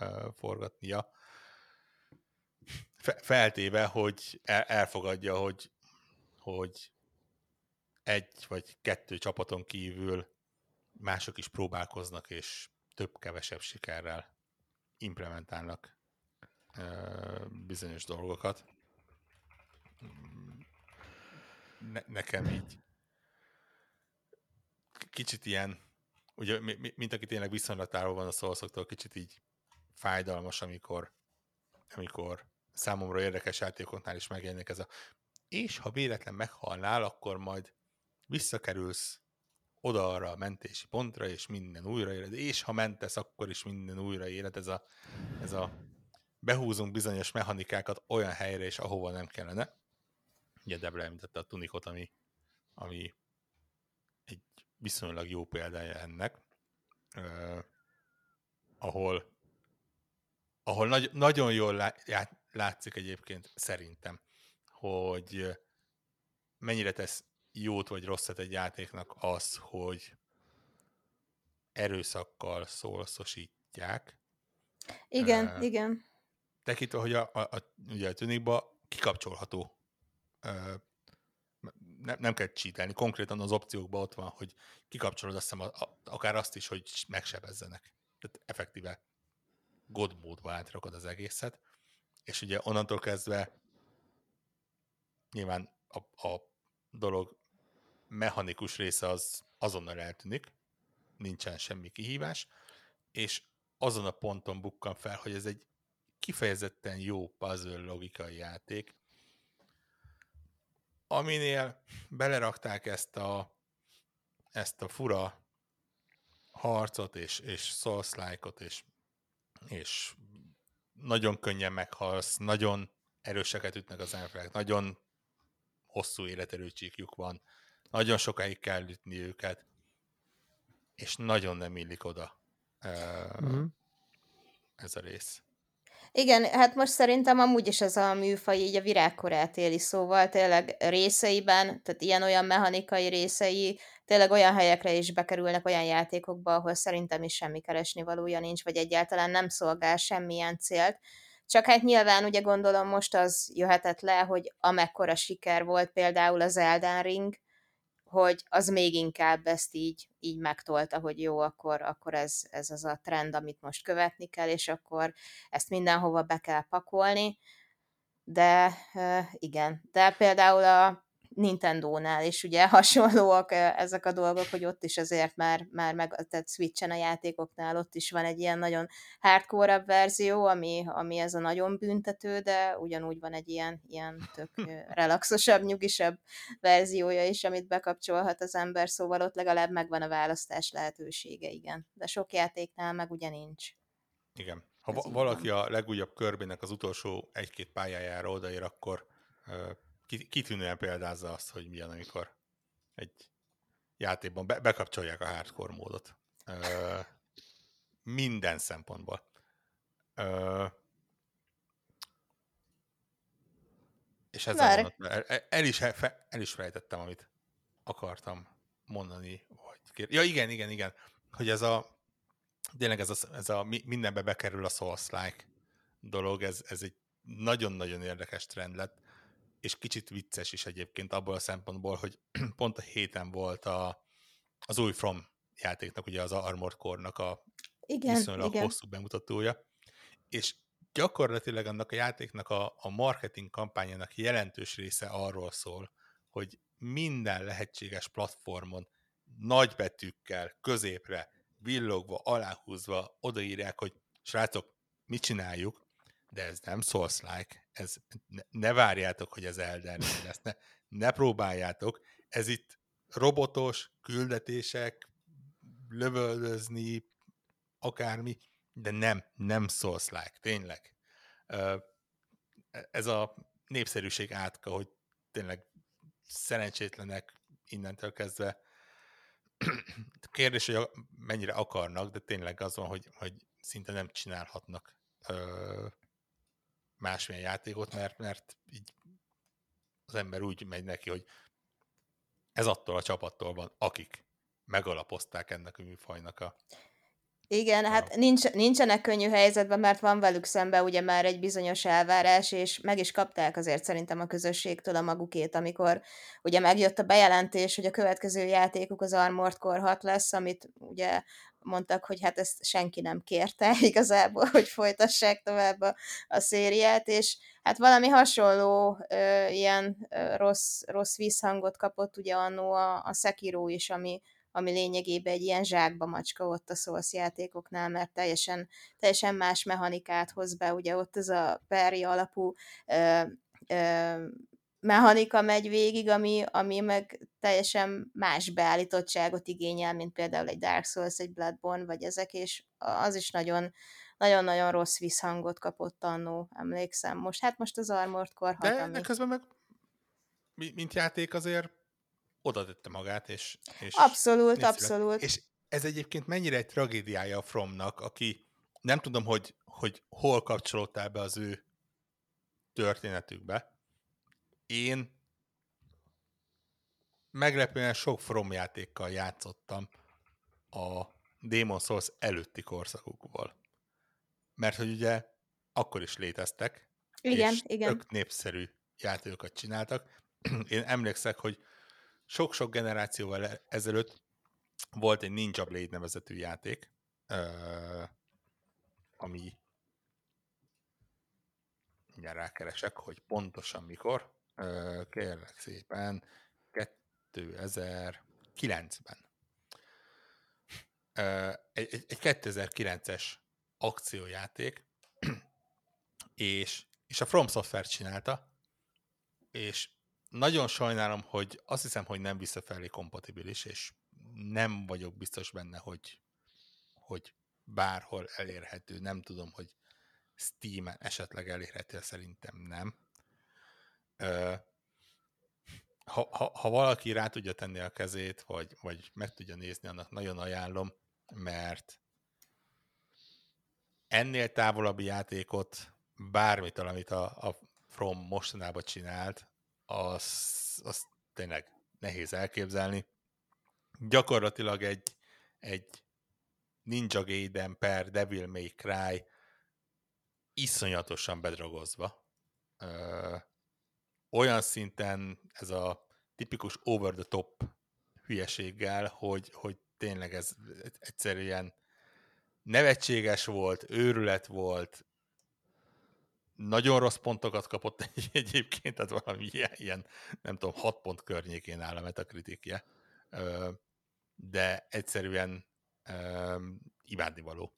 uh, forgatnia, Fe, feltéve, hogy el, elfogadja, hogy, hogy egy vagy kettő csapaton kívül mások is próbálkoznak, és több-kevesebb sikerrel implementálnak uh, bizonyos dolgokat ne, nekem így kicsit ilyen ugye, mint aki tényleg viszonylatáról van a szószoktól, kicsit így fájdalmas, amikor, amikor számomra érdekes játékoknál is megjelenik ez a és ha véletlen meghalnál, akkor majd visszakerülsz oda-arra a mentési pontra, és minden újraéled, és ha mentesz, akkor is minden újraéled. Ez a, ez a behúzunk bizonyos mechanikákat olyan helyre, és ahova nem kellene. Ugye Debra említette a tunikot, ami, ami egy viszonylag jó példája ennek, uh, ahol, ahol nagy, nagyon jól lá, látszik egyébként szerintem, hogy mennyire tesz jót vagy rosszat egy játéknak az, hogy erőszakkal szólszosítják. Igen, uh, igen. Tekintve, hogy a, a, a, ugye a tunikba kikapcsolható. Ne, nem kell csítelni, konkrétan az opciókban ott van, hogy kikapcsolod azt hiszem, a, akár azt is, hogy megsebezzenek. Tehát effektíve god módba átrakod az egészet, és ugye onnantól kezdve nyilván a, a dolog mechanikus része az azonnal eltűnik, nincsen semmi kihívás, és azon a ponton bukkan fel, hogy ez egy kifejezetten jó puzzle logikai játék, aminél belerakták ezt a, ezt a fura harcot és, és like és, és nagyon könnyen meghalsz, nagyon erőseket ütnek az emberek, nagyon hosszú életerőcsíkjuk van, nagyon sokáig kell ütni őket, és nagyon nem illik oda uh-huh. ez a rész. Igen, hát most szerintem amúgy is ez a műfaj így a virágkorát éli, szóval tényleg részeiben, tehát ilyen-olyan mechanikai részei, tényleg olyan helyekre is bekerülnek olyan játékokba, ahol szerintem is semmi keresni valója nincs, vagy egyáltalán nem szolgál semmilyen célt. Csak hát nyilván ugye gondolom most az jöhetett le, hogy amekkora siker volt például az Elden Ring, hogy az még inkább ezt így, így megtolta, hogy jó, akkor, akkor ez, ez az a trend, amit most követni kell, és akkor ezt mindenhova be kell pakolni. De igen, de például a Nintendo-nál is ugye hasonlóak ezek a dolgok, hogy ott is azért már, már meg, tehát Switch-en a játékoknál ott is van egy ilyen nagyon hardcore verzió, ami, ami ez a nagyon büntető, de ugyanúgy van egy ilyen, ilyen tök relaxosabb, nyugisabb verziója is, amit bekapcsolhat az ember, szóval ott legalább megvan a választás lehetősége, igen. De sok játéknál meg ugye nincs. Igen. Ha va- valaki a legújabb körbének az utolsó egy-két pályájára odaér, akkor kitűnően példázza azt, hogy milyen, amikor egy játékban be, bekapcsolják a hardcore módot. Ö, minden szempontból. Ö, és ezzel el, el, is, el is fejtettem, amit akartam mondani. Vagy kér... Ja, igen, igen, igen. Hogy ez a tényleg ez a, ez a mindenbe bekerül a Souls-like dolog, ez, ez egy nagyon-nagyon érdekes trend lett és kicsit vicces is egyébként abból a szempontból, hogy pont a héten volt a, az új From játéknak, ugye az Armored Core-nak a igen, viszonylag igen. hosszú bemutatója, és gyakorlatilag annak a játéknak a, a marketing kampányának jelentős része arról szól, hogy minden lehetséges platformon nagybetűkkel, középre, villogva, aláhúzva odaírják, hogy srácok, mit csináljuk, de ez nem Souls-like, ez, ne, ne várjátok, hogy ez Elden lesz, ne, ne próbáljátok, ez itt robotos küldetések, lövöldözni, akármi, de nem, nem Souls-like, tényleg. Ez a népszerűség átka, hogy tényleg szerencsétlenek innentől kezdve. Kérdés, hogy mennyire akarnak, de tényleg az van, hogy, hogy szinte nem csinálhatnak másmilyen játékot, mert, mert így az ember úgy megy neki, hogy ez attól a csapattól van, akik megalapozták ennek a műfajnak a igen, hát nincs, nincsenek könnyű helyzetben, mert van velük szembe ugye már egy bizonyos elvárás, és meg is kapták azért szerintem a közösségtől a magukét, amikor ugye megjött a bejelentés, hogy a következő játékuk az Armored Core 6 lesz, amit ugye mondtak, hogy hát ezt senki nem kérte igazából, hogy folytassák tovább a, a szériát, és hát valami hasonló ö, ilyen ö, rossz, rossz vízhangot kapott ugye annó a, a Sekiro is, ami, ami lényegében egy ilyen zsákba macska ott a Souls játékoknál, mert teljesen, teljesen más mechanikát hoz be, ugye ott ez a peri alapú ö, ö, mechanika megy végig, ami, ami meg teljesen más beállítottságot igényel, mint például egy Dark Souls, egy Bloodborne, vagy ezek, és az is nagyon, nagyon-nagyon rossz visszhangot kapott annó, emlékszem. Most, hát most az Armored Core hat, De ami... közben meg mint játék azért oda tette magát, és... és abszolút, abszolút. És ez egyébként mennyire egy tragédiája a Fromnak, aki nem tudom, hogy, hogy hol kapcsolódtál be az ő történetükbe. Én meglepően sok From játékkal játszottam a Demon Souls előtti korszakukból. Mert hogy ugye akkor is léteztek, igen, és igen. tök népszerű játékokat csináltak. Én emlékszek, hogy sok-sok generációval e- ezelőtt volt egy Ninja Blade nevezetű játék, ami mindjárt rákeresek, hogy pontosan mikor, kérlek szépen, 2009-ben. Egy, egy, egy 2009-es akciójáték, és, és a From Software csinálta, és nagyon sajnálom, hogy azt hiszem, hogy nem visszafelé kompatibilis, és nem vagyok biztos benne, hogy, hogy bárhol elérhető. Nem tudom, hogy Steam-en esetleg elérhető, szerintem nem. Ha, ha, ha valaki rá tudja tenni a kezét, vagy, vagy meg tudja nézni, annak nagyon ajánlom, mert ennél távolabbi játékot, bármit, amit a, a From mostanában csinált, az, az tényleg nehéz elképzelni. Gyakorlatilag egy, egy Ninja Gaiden per Devil May Cry iszonyatosan bedragozva. Ö, olyan szinten ez a tipikus over the top hülyeséggel, hogy, hogy tényleg ez egyszerűen nevetséges volt, őrület volt, nagyon rossz pontokat kapott egy, egyébként, tehát valami ilyen, ilyen, nem tudom, hat pont környékén áll a metakritikje, de egyszerűen imádnivaló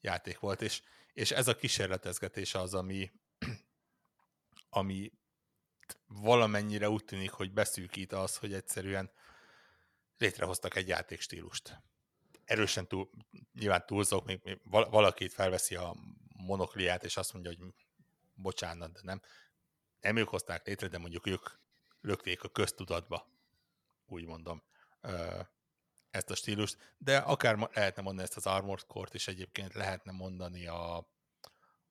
játék volt, és, és ez a kísérletezgetés az, ami, ami valamennyire úgy tűnik, hogy beszűkít az, hogy egyszerűen létrehoztak egy játékstílust. Erősen túl, nyilván túlzok, még, még valakit felveszi a monokliát, és azt mondja, hogy bocsánat, de nem, nem ők hozták létre, de mondjuk ők lökték a köztudatba, úgy mondom, ezt a stílust, de akár lehetne mondani ezt az Armored Core-t is egyébként lehetne mondani a,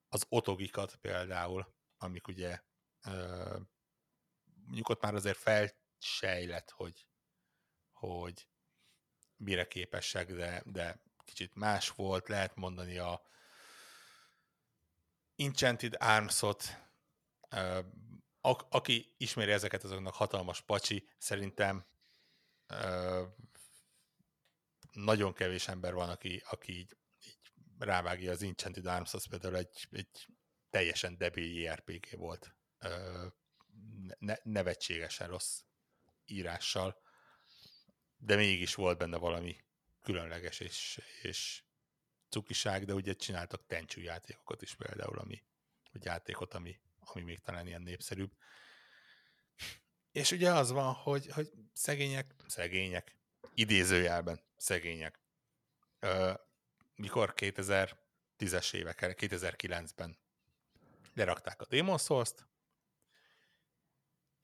az otogikat például, amik ugye mondjuk ott már azért felsejlett, hogy, hogy mire képesek, de, de kicsit más volt, lehet mondani a, Enchanted Arms-ot, a- aki ismeri ezeket, azoknak hatalmas pacsi, szerintem uh, nagyon kevés ember van, aki, aki így, így rávágja az Enchanted Arms, az például egy, egy teljesen debil JRPG volt. Uh, ne, nevetségesen rossz írással, de mégis volt benne valami különleges és, és cukiság, de ugye csináltak tencsű játékokat is például, ami, vagy játékot, ami, ami még talán ilyen népszerűbb. És ugye az van, hogy, hogy szegények, szegények, idézőjelben szegények. Ö, mikor 2010-es évek, 2009-ben lerakták a Demon Souls-t,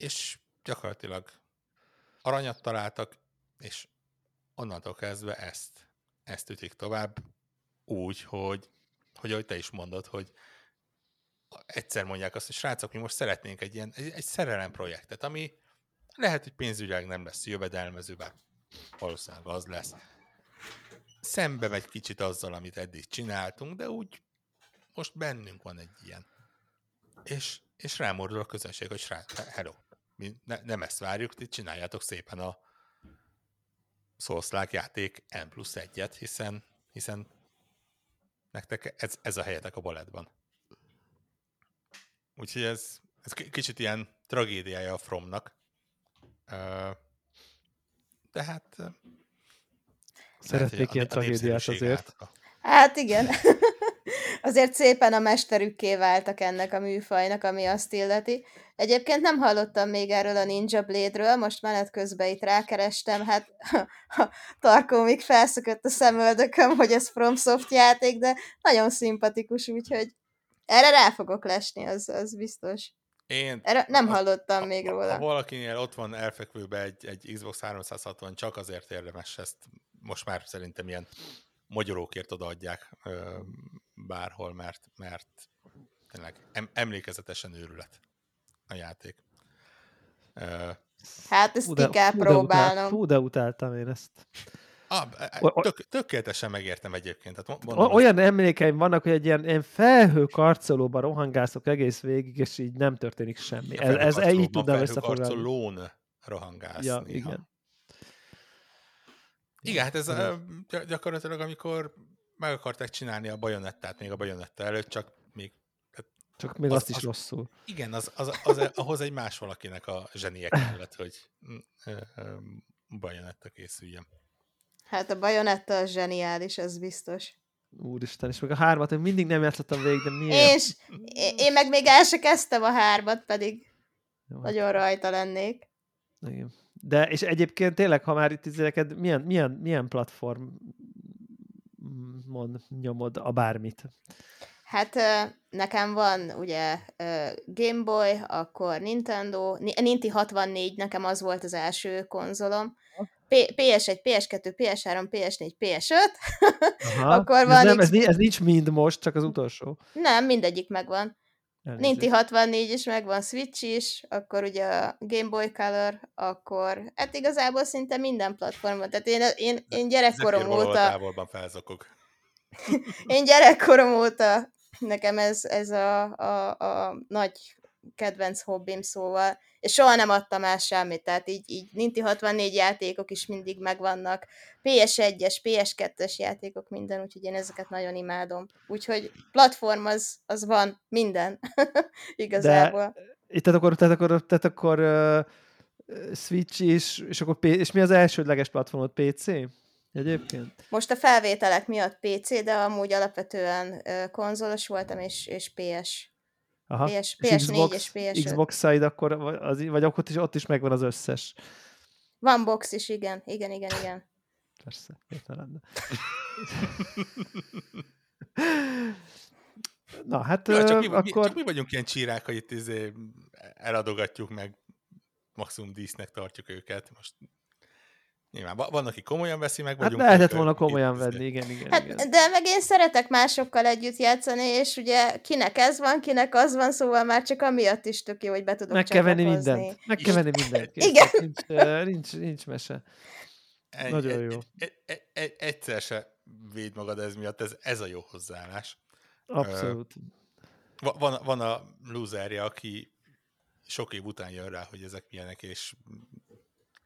és gyakorlatilag aranyat találtak, és onnantól kezdve ezt, ezt ütik tovább, úgy, hogy, hogy ahogy te is mondod, hogy egyszer mondják azt, hogy srácok, mi most szeretnénk egy ilyen, egy, egy szerelem projektet, ami lehet, hogy pénzügyileg nem lesz jövedelmező, bár valószínűleg az lesz. Szembe megy kicsit azzal, amit eddig csináltunk, de úgy most bennünk van egy ilyen. És, és rámordul a közönség, hogy srác, hello, mi ne, nem ezt várjuk, ti csináljátok szépen a szószlák játék N plusz egyet, hiszen, hiszen nektek ez, ez a helyetek a balettban. Úgyhogy ez, ez kicsit ilyen tragédiája a Fromnak. De hát Szeretnék ilyen tragédiát azért. Hát igen. azért szépen a mesterükké váltak ennek a műfajnak, ami azt illeti. Egyébként nem hallottam még erről a Ninja Blade-ről, most menet közben itt rákerestem, hát Tarkó még felszökött a szemöldököm, hogy ez FromSoft játék, de nagyon szimpatikus, úgyhogy erre rá fogok lesni, az, az biztos. Én Erre nem hallottam a, még róla. Ha valakinél ott van elfekvőbe egy, egy Xbox 360, csak azért érdemes ezt most már szerintem ilyen magyarókért odaadják bárhol, mert, mert tényleg em, emlékezetesen őrület a játék. Hát ezt ki kell próbálnom. Fú, de utáltam én ezt. Ah, tök, tökéletesen megértem egyébként. Tehát mondom, olyan most... emlékeim vannak, hogy egy ilyen, ilyen felhő karcolóban rohangászok egész végig, és így nem történik semmi. Ez, ez így tudnám összefoglalni. Karcolón rohangászni. Ja, igen. Igen, hát ez a, gyakorlatilag, amikor meg akarták csinálni a bajonettát még a bajonetta előtt, csak még csak még az, azt is az, rosszul. Igen, az, az, az, az, ahhoz egy más valakinek a zsenie kellett, hogy bajonetta készüljön. Hát a bajonetta az zseniális, ez biztos. Úristen, és meg a hármat, én mindig nem játszottam végig, de miért? És én meg még el se kezdtem a hármat, pedig Jó. Hát nagyon rajta lennék. Igen. De, és egyébként tényleg, ha már itt izéleked, milyen, milyen, milyen platform mond, nyomod a bármit? Hát nekem van ugye Game Boy, akkor Nintendo, Ninti 64 nekem az volt az első konzolom, PS1, PS2, PS3, PS4, PS5, Aha, akkor van... Ez, nem, ez, ez nincs mind most, csak az utolsó. Nem, mindegyik megvan. Ninti 64 is megvan, Switch is, akkor ugye a Game Boy Color, akkor hát igazából szinte minden platformon. Tehát én, én, én gyerekkorom óta... távolban felzokok. én gyerekkorom óta nekem ez, ez a, a, a nagy kedvenc hobbim, szóval, és soha nem adtam el semmit, tehát így, így Ninti 64 játékok is mindig megvannak, PS1-es, PS2-es játékok, minden, úgyhogy én ezeket nagyon imádom. Úgyhogy platform az, az van, minden, igazából. De, tehát akkor, tehát akkor, tehát akkor uh, Switch is, és akkor és mi az elsődleges platformod? PC? Egyébként? Most a felvételek miatt PC, de amúgy alapvetően konzolos voltam, és, és PS. Aha. PS, PS4 és, Xbox, és PS5. Xbox side akkor, az, vagy ott is, ott is megvan az összes. Van box is, igen. Igen, igen, igen. Persze, értelem. Na, hát ja, csak, mi, akkor... mi, csak mi vagyunk ilyen csírák, hogy itt izé eladogatjuk meg, maximum dísznek tartjuk őket. Most Nyilván van, aki komolyan veszi, meg hát vagyunk. Hát lehetett volna komolyan venni, igen, igen, hát, igen. De meg én szeretek másokkal együtt játszani, és ugye kinek ez van, kinek az van, szóval már csak amiatt is tök jó, hogy be tudok Meg kell venni mindent. Meg kell venni mindent. igen. Nincs, nincs, nincs mese. Egy, Nagyon jó. Egy, egy, egy, egyszer se véd magad ez miatt, ez, ez a jó hozzáállás. Abszolút. Van, van a loserje, aki sok év után jön rá, hogy ezek milyenek, és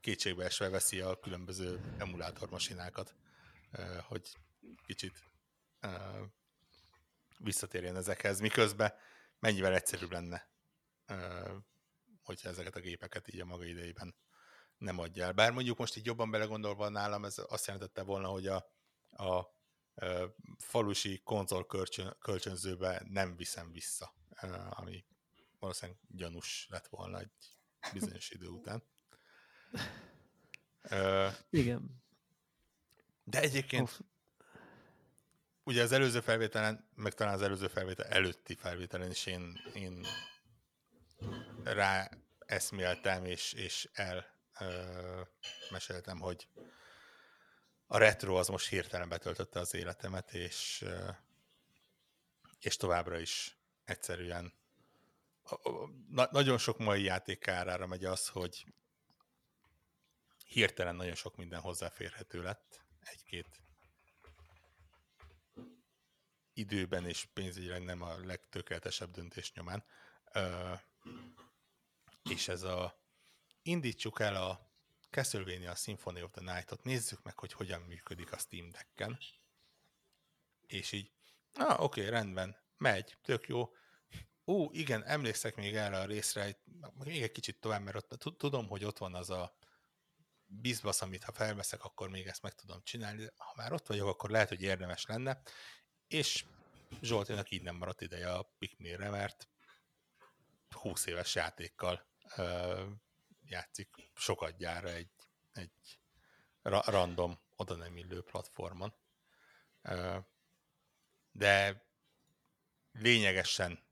kétségbeesve veszi a különböző emulátormasinákat, hogy kicsit visszatérjen ezekhez, miközben mennyivel egyszerűbb lenne, hogyha ezeket a gépeket így a maga idejében nem adja el. Bár mondjuk most így jobban belegondolva nálam, ez azt jelentette volna, hogy a, a, falusi konzol kölcsön, kölcsönzőbe nem viszem vissza, ami valószínűleg gyanús lett volna egy bizonyos idő után. Igen. De egyébként Off. ugye az előző felvételen, meg talán az előző felvétel előtti felvételen is én, én rá eszméltem, és, és el uh, meséltem, hogy a retro az most hirtelen betöltötte az életemet, és, és továbbra is egyszerűen na, nagyon sok mai játék kárára megy az, hogy hirtelen nagyon sok minden hozzáférhető lett egy-két időben és pénzügyileg nem a legtökéletesebb döntés nyomán. Ö, és ez a indítsuk el a Castlevania Symphony of the Night-ot, nézzük meg, hogy hogyan működik a Steam Deck-en. És így, ah, oké, rendben, megy, tök jó. Ú, igen, emlékszek még erre a részre, még egy kicsit tovább, mert ott, tudom, hogy ott van az a bizbasz, amit ha felveszek, akkor még ezt meg tudom csinálni, de ha már ott vagyok, akkor lehet, hogy érdemes lenne, és Zsoltinak így nem maradt ideje a pikmére, mert 20 éves játékkal ö, játszik sokat gyára egy, egy ra- random, oda nem illő platformon. Ö, de lényegesen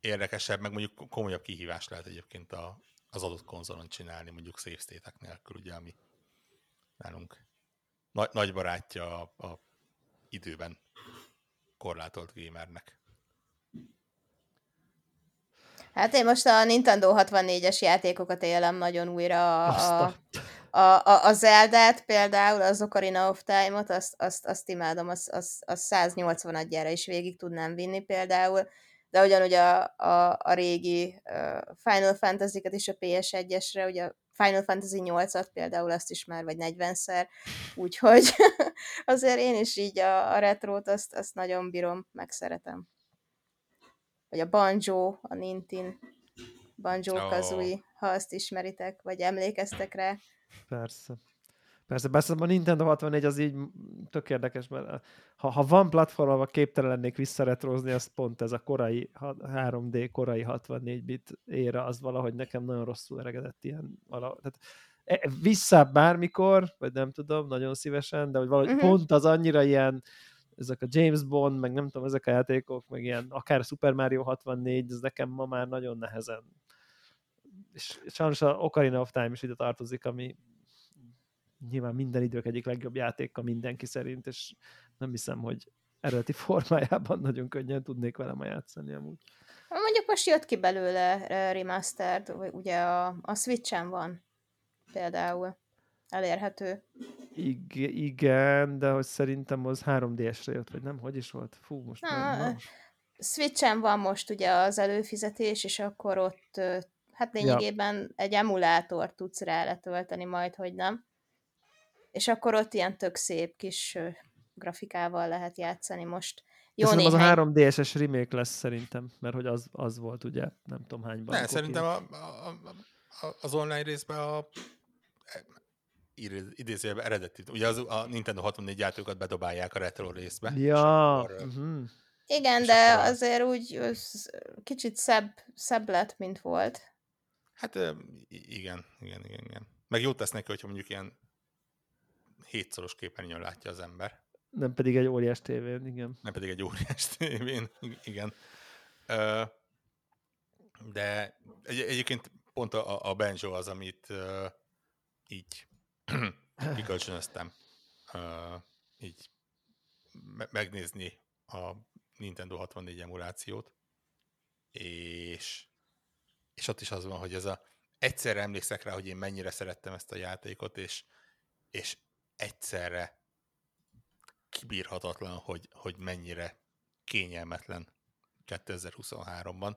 érdekesebb, meg mondjuk komolyabb kihívás lehet egyébként a, az adott konzolon csinálni, mondjuk save state nélkül, ugye, ami nálunk nagy, nagy barátja a, a időben korlátolt gamernek. Hát én most a Nintendo 64-es játékokat élem nagyon újra. A, a, a, a, a Zelda-t például, az Ocarina of Time-ot, azt, azt, azt imádom, azt, azt, azt 180 adjára is végig tudnám vinni például, de ugyanúgy a, a, a régi Final Fantasy-kat is a PS1-esre, ugye a Final Fantasy 8-at például azt is már vagy 40-szer, úgyhogy azért én is így a, a retrót azt, azt nagyon bírom, megszeretem. Vagy a Banjo, a Nintin, Banjo Kazooie, oh. ha azt ismeritek, vagy emlékeztek rá. Persze. Persze, persze a Nintendo 64 az így tök érdekes, mert ha, ha van platform, ahol képtelen lennék visszaretrozni, az pont ez a korai 3D, korai 64 bit éra, az valahogy nekem nagyon rosszul eregedett ilyen valahogy. Tehát e, vissza bármikor, vagy nem tudom, nagyon szívesen, de hogy valahogy uh-huh. pont az annyira ilyen, ezek a James Bond, meg nem tudom, ezek a játékok, meg ilyen, akár Super Mario 64, ez nekem ma már nagyon nehezen. És sajnos a Ocarina of Time is ide tartozik, ami nyilván minden idők egyik legjobb játéka mindenki szerint, és nem hiszem, hogy eredeti formájában nagyon könnyen tudnék vele ma játszani amúgy. Mondjuk most jött ki belőle remastered, ugye a, a Switch-en van például elérhető. Igen, igen, de hogy szerintem az 3DS-re jött, vagy nem? Hogy is volt? Fú, most Na, már, Switch-en van most ugye az előfizetés, és akkor ott hát lényegében ja. egy emulátor tudsz rá letölteni majd, hogy nem és akkor ott ilyen tök szép kis grafikával lehet játszani most. Jó néhány... az a 3DS-es remake lesz szerintem, mert hogy az, az volt ugye, nem tudom hányban. Ne, szerintem a, a, a, az online részben a idézőjelben eredeti. Ugye az, a Nintendo 64 játékokat bedobálják a retro részbe. Ja. Akkor, uh-huh. Igen, de akkor... azért úgy kicsit szebb, szebb lett, mint volt. Hát igen, igen, igen, igen. Meg jót tesz neki, hogyha mondjuk ilyen hétszoros képernyőn látja az ember. Nem pedig egy óriás tévén, igen. Nem pedig egy óriás tévén, igen. De egy, egyébként pont a, a Benjo az, amit így kikölcsönöztem. így megnézni a Nintendo 64 emulációt, és, és ott is az van, hogy ez a egyszerre emlékszek rá, hogy én mennyire szerettem ezt a játékot, és, és egyszerre kibírhatatlan, hogy, hogy mennyire kényelmetlen 2023-ban.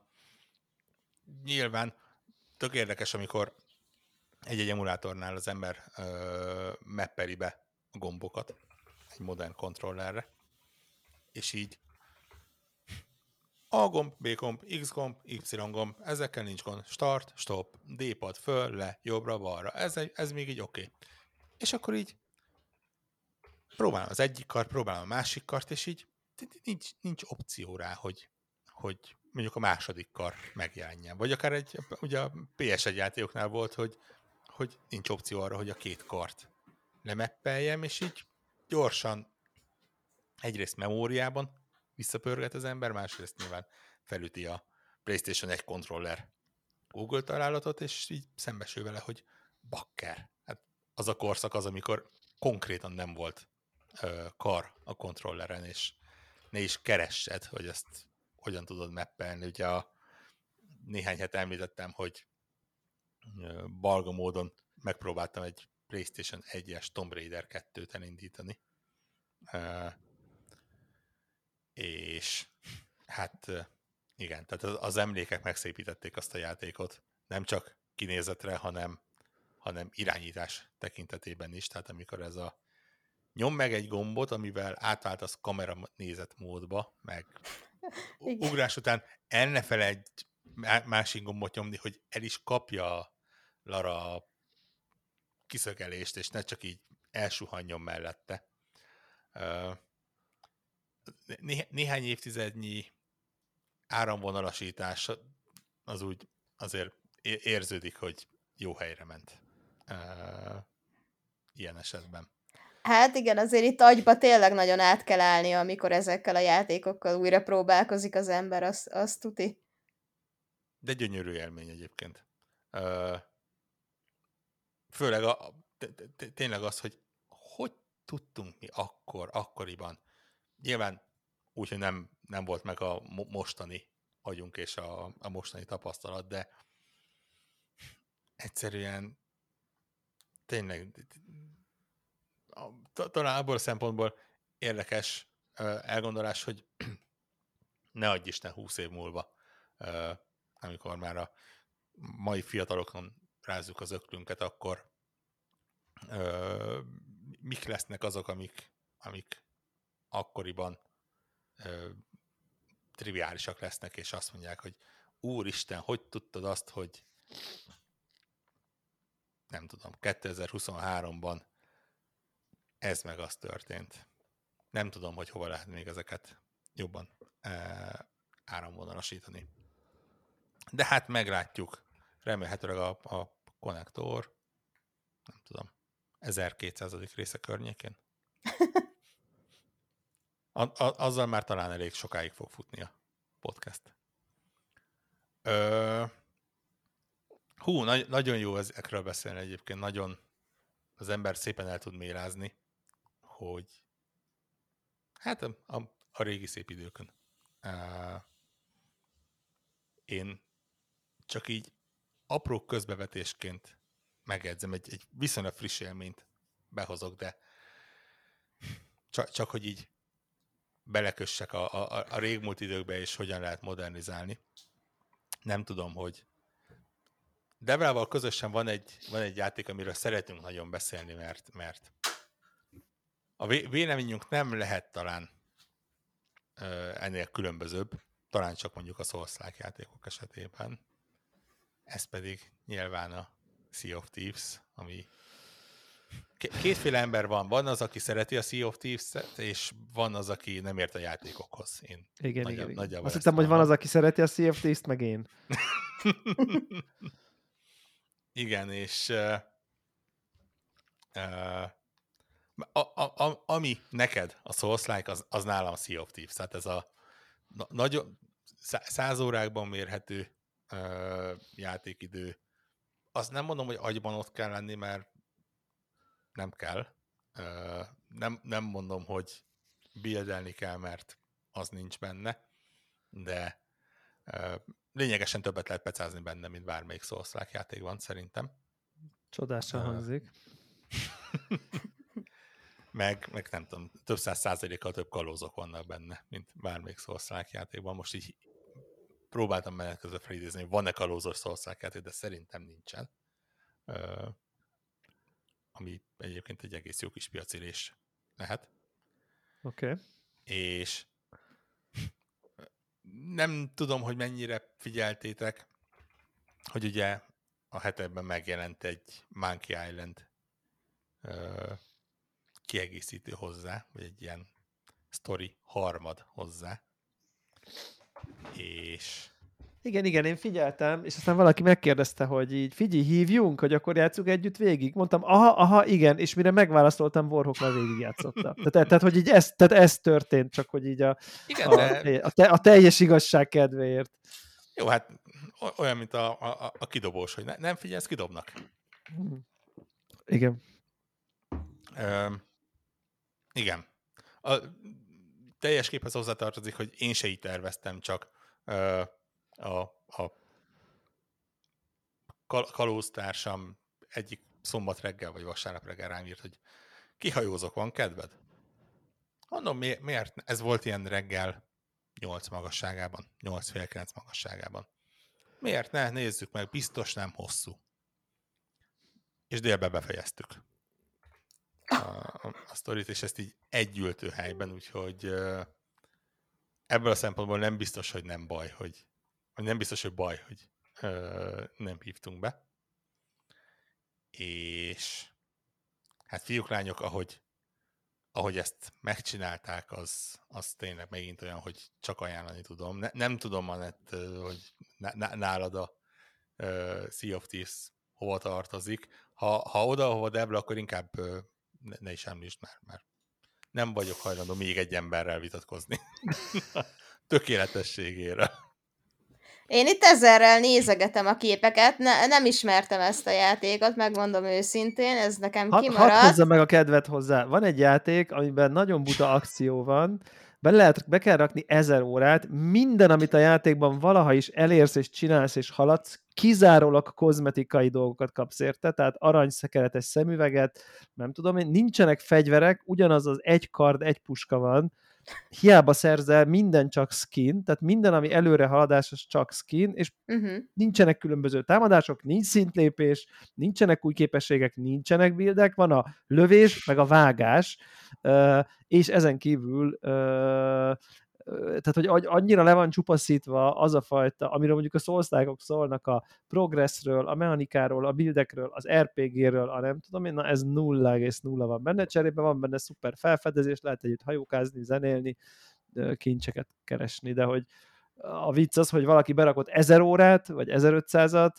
Nyilván tök érdekes, amikor egy-egy emulátornál az ember ö, mepperi be a gombokat egy modern kontrollerre, és így a gomb, B gomb, X gomb, Y gomb, ezekkel nincs gond. Start, stop, D-pad, föl, le, jobbra, balra. Ez, ez még így oké. Okay. És akkor így próbálom az egyik kart, próbálom a másik kart, és így nincs, nincs opció rá, hogy, hogy mondjuk a második kar megjelenjen. Vagy akár egy, ugye a PS1 játékoknál volt, hogy, hogy nincs opció arra, hogy a két kart lemeppeljem, és így gyorsan egyrészt memóriában visszapörget az ember, másrészt nyilván felüti a PlayStation 1 kontroller Google találatot, és így szembesül vele, hogy bakker. Hát az a korszak az, amikor konkrétan nem volt kar a kontrolleren, és ne is keressed, hogy ezt hogyan tudod mappelni. Ugye a néhány het említettem, hogy balga módon megpróbáltam egy PlayStation 1-es Tomb Raider 2-t elindítani. És hát igen, tehát az emlékek megszépítették azt a játékot, nem csak kinézetre, hanem, hanem irányítás tekintetében is, tehát amikor ez a nyom meg egy gombot, amivel átváltasz kamera nézet módba, meg Igen. ugrás után el ne felejtj másik gombot nyomni, hogy el is kapja Lara kiszögelést, és ne csak így elsuhanjon mellette. Né- néhány évtizednyi áramvonalasítás az úgy azért érződik, hogy jó helyre ment ilyen esetben. Hát igen, azért itt agyba tényleg nagyon át kell állni, amikor ezekkel a játékokkal újra próbálkozik az ember, azt, azt tuti. De gyönyörű élmény egyébként. Főleg a, tényleg az, hogy hogy tudtunk mi akkor, akkoriban. Nyilván úgy, hogy nem, nem volt meg a mostani agyunk és a, a mostani tapasztalat, de egyszerűen tényleg talán abból a szempontból érdekes elgondolás, hogy ne adj Isten húsz év múlva, amikor már a mai fiatalokon rázzuk az öklünket, akkor mik lesznek azok, amik, amik akkoriban triviálisak lesznek, és azt mondják, hogy úristen, hogy tudtad azt, hogy nem tudom, 2023-ban ez meg az történt. Nem tudom, hogy hova lehet még ezeket jobban e, áramvonalasítani. De hát meglátjuk. Remélhetőleg a, a konnektor, nem tudom, 1200. része környékén. A, a, azzal már talán elég sokáig fog futni a podcast. Ö, hú, na, nagyon jó ezekről beszélni egyébként, nagyon az ember szépen el tud mélázni hogy hát a, a, a régi szép időkön. Uh, én csak így apró közbevetésként megedzem, egy, egy viszonylag friss élményt behozok, de csak, csak hogy így belekössek a, a, a régmúlt időkbe, és hogyan lehet modernizálni. Nem tudom, hogy Devrával közösen van egy, van egy játék, amiről szeretünk nagyon beszélni, mert, mert a véleményünk nem lehet talán ennél különbözőbb, talán csak mondjuk a souls játékok esetében. Ez pedig nyilván a Sea of Thieves, ami kétféle ember van. Van az, aki szereti a Sea of Thieves-et, és van az, aki nem ért a játékokhoz. Én igen, nagy, igen, igen. Azt hittem, hogy van az, aki szereti a Sea of Thieves-t, meg én. igen, és uh, uh, a, a, a, ami neked a Souls-like, az, az nálam Sea of Thieves. Tehát ez a na, nagyon száz órákban mérhető ö, játékidő. Azt nem mondom, hogy agyban ott kell lenni, mert nem kell. Ö, nem, nem mondom, hogy bildelni kell, mert az nincs benne, de ö, lényegesen többet lehet pecázni benne, mint bármelyik souls játék van, szerintem. Csodásan hangzik. meg, meg nem tudom, több száz százalékkal több kalózok vannak benne, mint bármelyik szország játékban. Most így próbáltam menet közben felidézni, hogy van-e kalózos szország játék, de szerintem nincsen. Uh, ami egyébként egy egész jó kis piacirés lehet. Oké. Okay. És nem tudom, hogy mennyire figyeltétek, hogy ugye a hetekben megjelent egy Monkey Island kiegészítő hozzá, vagy egy ilyen story harmad hozzá. És... Igen, igen, én figyeltem, és aztán valaki megkérdezte, hogy így figyelj, hívjunk, hogy akkor játszunk együtt végig. Mondtam, aha, aha, igen, és mire megválaszoltam, Warhawk már végig játszotta. Tehát, tehát, hogy így ez, tehát ez történt, csak hogy így a, igen, a, de... a, te, a teljes igazság kedvéért. Jó, hát olyan, mint a, a, a kidobós, hogy ne, nem figyelsz, kidobnak. Igen. Um, igen. A teljes képhez hozzátartozik, hogy én se így terveztem, csak a, a kal- kalóztársam egyik szombat reggel vagy vasárnap reggel rám írt, hogy kihajózok, van kedved? Mondom, mi, miért? Ez volt ilyen reggel 8 magasságában, 8 fél 9 magasságában. Miért ne? Nézzük meg, biztos nem hosszú. És délbe befejeztük a, a sztorit, és ezt így egy helyben, úgyhogy ebből a szempontból nem biztos, hogy nem baj, hogy vagy nem biztos, hogy baj, hogy nem hívtunk be. És hát fiúk, lányok, ahogy, ahogy ezt megcsinálták, az, az tényleg megint olyan, hogy csak ajánlani tudom. Ne, nem tudom, Anett, hogy nálad a uh, Sea of Thieves hova tartozik. Ha, ha oda, hova Debla, akkor inkább ne, ne is említsd már, mert nem vagyok hajlandó még egy emberrel vitatkozni. Tökéletességére. Én itt ezerrel nézegetem a képeket, ne, nem ismertem ezt a játékot, megmondom őszintén, ez nekem ha, kimaradt. Hadd hozzá meg a kedvet hozzá. Van egy játék, amiben nagyon buta akció van, be, lehet, be kell rakni ezer órát, minden, amit a játékban valaha is elérsz és csinálsz és haladsz, kizárólag kozmetikai dolgokat kapsz érte, tehát aranyszekeretes szemüveget, nem tudom én, nincsenek fegyverek, ugyanaz az egy kard, egy puska van, hiába szerzel, minden csak skin, tehát minden, ami előre haladás, az csak skin, és uh-huh. nincsenek különböző támadások, nincs szintlépés, nincsenek új képességek, nincsenek bildek, van a lövés, meg a vágás, és ezen kívül tehát, hogy annyira le van csupaszítva az a fajta, amiről mondjuk a szóosztályok szólnak a progressről, a mechanikáról, a bildekről, az RPG-ről, a nem tudom én, na ez nulla van benne, cserébe van benne szuper felfedezés, lehet együtt hajókázni, zenélni, kincseket keresni, de hogy a vicc az, hogy valaki berakott 1000 órát, vagy 1500-at,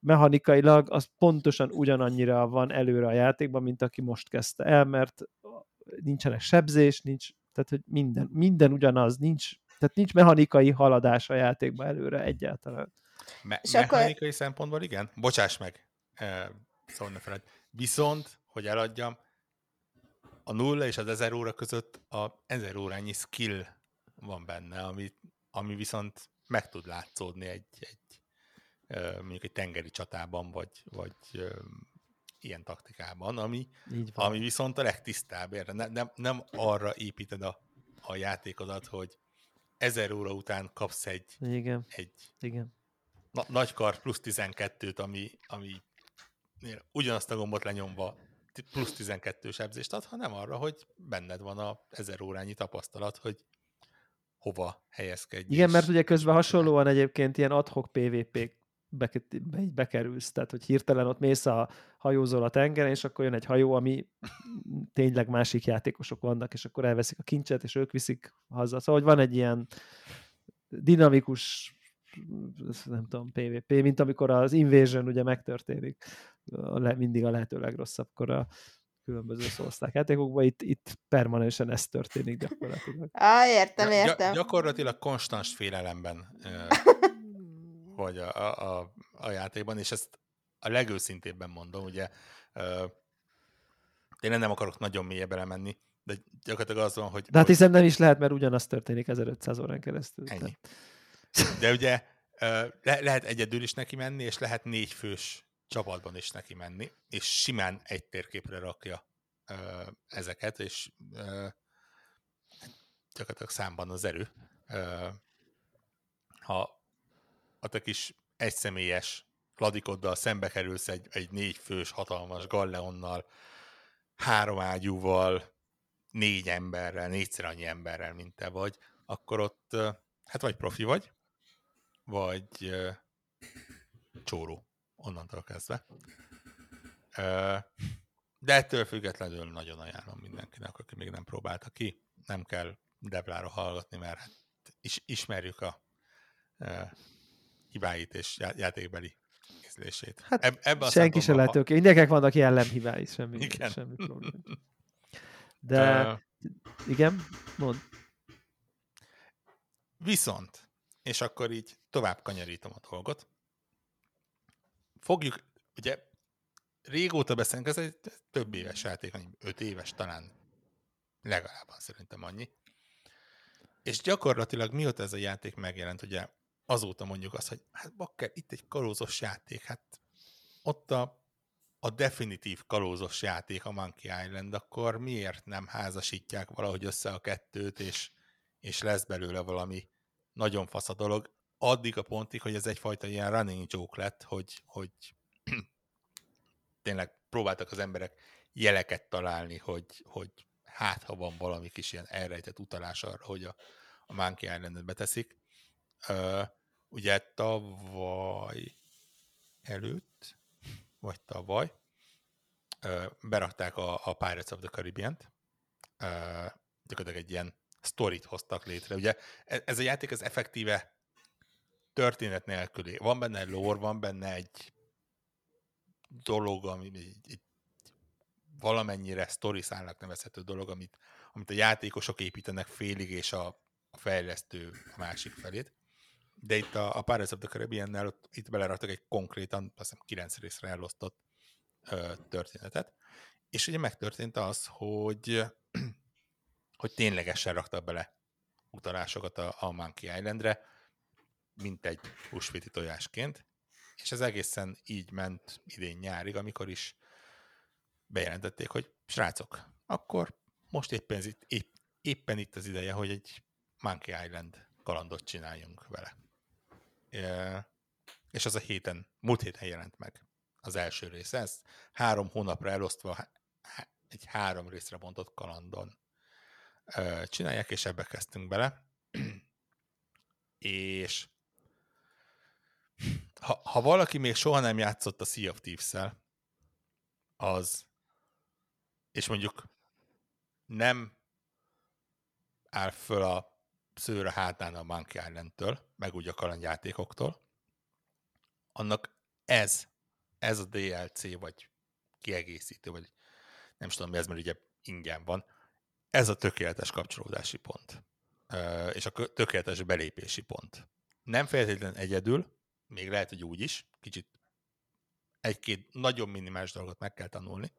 mechanikailag az pontosan ugyanannyira van előre a játékban, mint aki most kezdte el, mert nincsenek sebzés, nincs tehát, hogy minden, minden ugyanaz, nincs, tehát nincs mechanikai haladás a játékban előre egyáltalán. Me- és mechanikai akkor... szempontból igen? Bocsáss meg, eh, szóval ne feled. Viszont, hogy eladjam, a nulla és az ezer óra között a ezer órányi skill van benne, ami, ami viszont meg tud látszódni egy, egy mondjuk egy tengeri csatában, vagy, vagy ilyen taktikában, ami, ami viszont a legtisztább. Érde. Ne, nem, nem arra építed a, a játékodat, hogy ezer óra után kapsz egy, Igen. egy Igen. Na, nagy kar plusz 12-t, ami, ami ugyanazt a gombot lenyomva plusz 12 sebzést ad, hanem arra, hogy benned van a ezer órányi tapasztalat, hogy hova helyezkedj. Igen, mert ugye közben hasonlóan egyébként ilyen adhok PvP be, be, bekerülsz, tehát hogy hirtelen ott mész a hajózol a tengeren, és akkor jön egy hajó, ami tényleg másik játékosok vannak, és akkor elveszik a kincset, és ők viszik haza. Szóval, hogy van egy ilyen dinamikus nem tudom, PvP, mint amikor az Invasion ugye megtörténik, a le, mindig a lehető legrosszabbkor a különböző szózták játékokban, itt, itt permanensen ez történik gyakorlatilag. Á, értem, értem. Gy- gyakorlatilag konstans félelemben vagy a, a, a, játékban, és ezt a legőszintébben mondom, ugye én nem akarok nagyon mélyre belemenni, de gyakorlatilag az van, hogy... De hát hiszen nem is lehet, mert ugyanaz történik 1500 órán keresztül. Ennyi. De ugye le, lehet egyedül is neki menni, és lehet négy fős csapatban is neki menni, és simán egy térképre rakja ezeket, és gyakorlatilag számban az erő. Ha a te kis egyszemélyes ladikoddal szembe kerülsz egy, egy négy fős hatalmas galleonnal, három ágyúval, négy emberrel, négyszer annyi emberrel, mint te vagy, akkor ott hát vagy profi vagy, vagy csóró onnantól kezdve. De ettől függetlenül nagyon ajánlom mindenkinek, aki még nem próbálta ki. Nem kell Deblára hallgatni, mert hát is, ismerjük a hibáit és játékbeli készülését. Hát Eb- ebben senki sem lehet oké. Mindenkinek vannak jellemhibái, semmi, igen. semmi probléma. De uh, igen, mond. Viszont, és akkor így tovább kanyarítom a dolgot, fogjuk, ugye régóta beszélünk, ez egy több éves játék, öt éves talán, legalább szerintem annyi. És gyakorlatilag mióta ez a játék megjelent, ugye azóta mondjuk azt, hogy hát bakker, itt egy kalózos játék, hát ott a, a definitív kalózos játék a Monkey Island, akkor miért nem házasítják valahogy össze a kettőt, és, és lesz belőle valami nagyon fasz a dolog, addig a pontig, hogy ez egyfajta ilyen running joke lett, hogy, hogy tényleg próbáltak az emberek jeleket találni, hogy, hogy hát ha van valami kis ilyen elrejtett utalás arra, hogy a, a Monkey Island-et beteszik. Ugye tavaly előtt, vagy tavaly, berakták a, a Pirates of the Caribbean-t, gyakorlatilag egy ilyen sztorit hoztak létre. Ugye e, ez a játék az effektíve történet nélküli. Van benne egy lore, van benne egy dolog, ami egy, egy valamennyire story szálnak nevezhető dolog, amit, amit a játékosok építenek félig, és a, a fejlesztő a másik felét. De itt a, a Pirates of the Caribbean-nel itt beleraktak egy konkrétan, azt hiszem, kilenc részre elosztott ö, történetet. És ugye megtörtént az, hogy, hogy ténylegesen raktak bele utalásokat a, a Monkey Islandre, mint egy húsvéti tojásként, és ez egészen így ment idén nyárig, amikor is bejelentették, hogy srácok, akkor most éppen, itt, épp, éppen itt az ideje, hogy egy Monkey Island kalandot csináljunk vele. És az a héten, múlt héten jelent meg az első része. Ezt három hónapra elosztva egy három részre bontott kalandon csinálják, és ebbe kezdtünk bele. és ha, ha valaki még soha nem játszott a Sea of thieves az, és mondjuk nem áll föl a szőre hátán a Monkey Island-től, meg úgy a kalandjátékoktól, annak ez, ez a DLC, vagy kiegészítő, vagy nem is tudom mi ez, mert ugye ingyen van, ez a tökéletes kapcsolódási pont, és a tökéletes belépési pont. Nem feltétlenül egyedül, még lehet, hogy úgy is, kicsit egy-két nagyon minimális dolgot meg kell tanulni,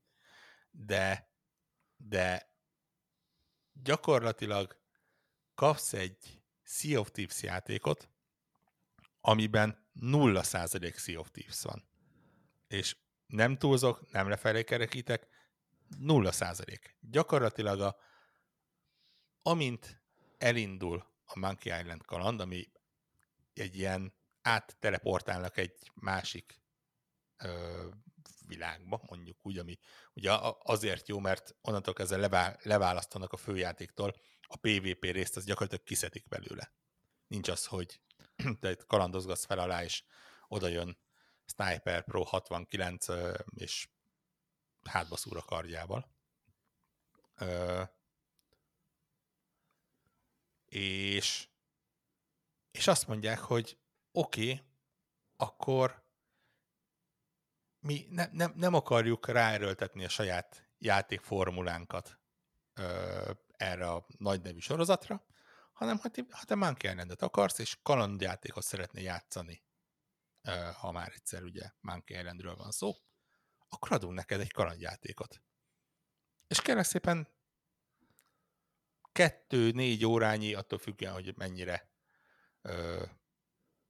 de, de gyakorlatilag kapsz egy Sea of Thieves játékot, amiben 0% Sea of Thieves van. És nem túlzok, nem lefelé kerekítek, 0%. Gyakorlatilag a, amint elindul a Monkey Island kaland, ami egy ilyen átteleportálnak egy másik ö, világba, mondjuk úgy, ami ugye azért jó, mert onnantól kezdve levá, leválasztanak a főjátéktól a PvP részt, az gyakorlatilag kiszedik belőle. Nincs az, hogy te kalandozgatsz fel alá, és oda jön Sniper Pro 69, és hátba szúr a kardjával. És, és azt mondják, hogy oké, okay, akkor mi ne, nem, nem akarjuk ráerőltetni a saját játékformulánkat ö, erre a nagy nevű sorozatra, hanem ha te, ha te Monkey akarsz, és kalandjátékot szeretnél játszani, ö, ha már egyszer ugye Monkey Islandről van szó, akkor adunk neked egy kalandjátékot. És kérlek szépen kettő-négy órányi, attól függően, hogy mennyire ö,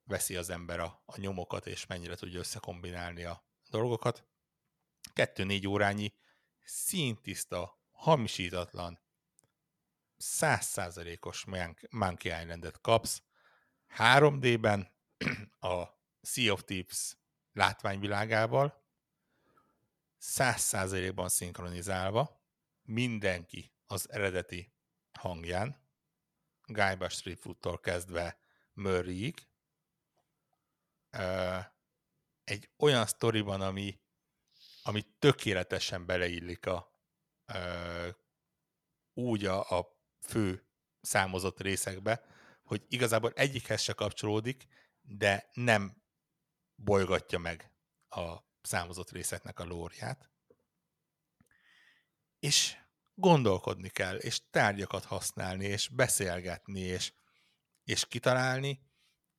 veszi az ember a, a nyomokat, és mennyire tudja összekombinálni a dolgokat. Kettő-négy órányi színtiszta, hamisítatlan, százszázalékos Monkey Island-et kapsz 3D-ben a Sea of Thieves látványvilágával, száz százalékban szinkronizálva, mindenki az eredeti hangján, Guy Street kezdve Murrayig, egy olyan sztoriban, ami, ami tökéletesen beleillik a, ö, úgy a, a fő számozott részekbe, hogy igazából egyikhez se kapcsolódik, de nem bolygatja meg a számozott részeknek a lórját. És gondolkodni kell, és tárgyakat használni, és beszélgetni, és, és kitalálni,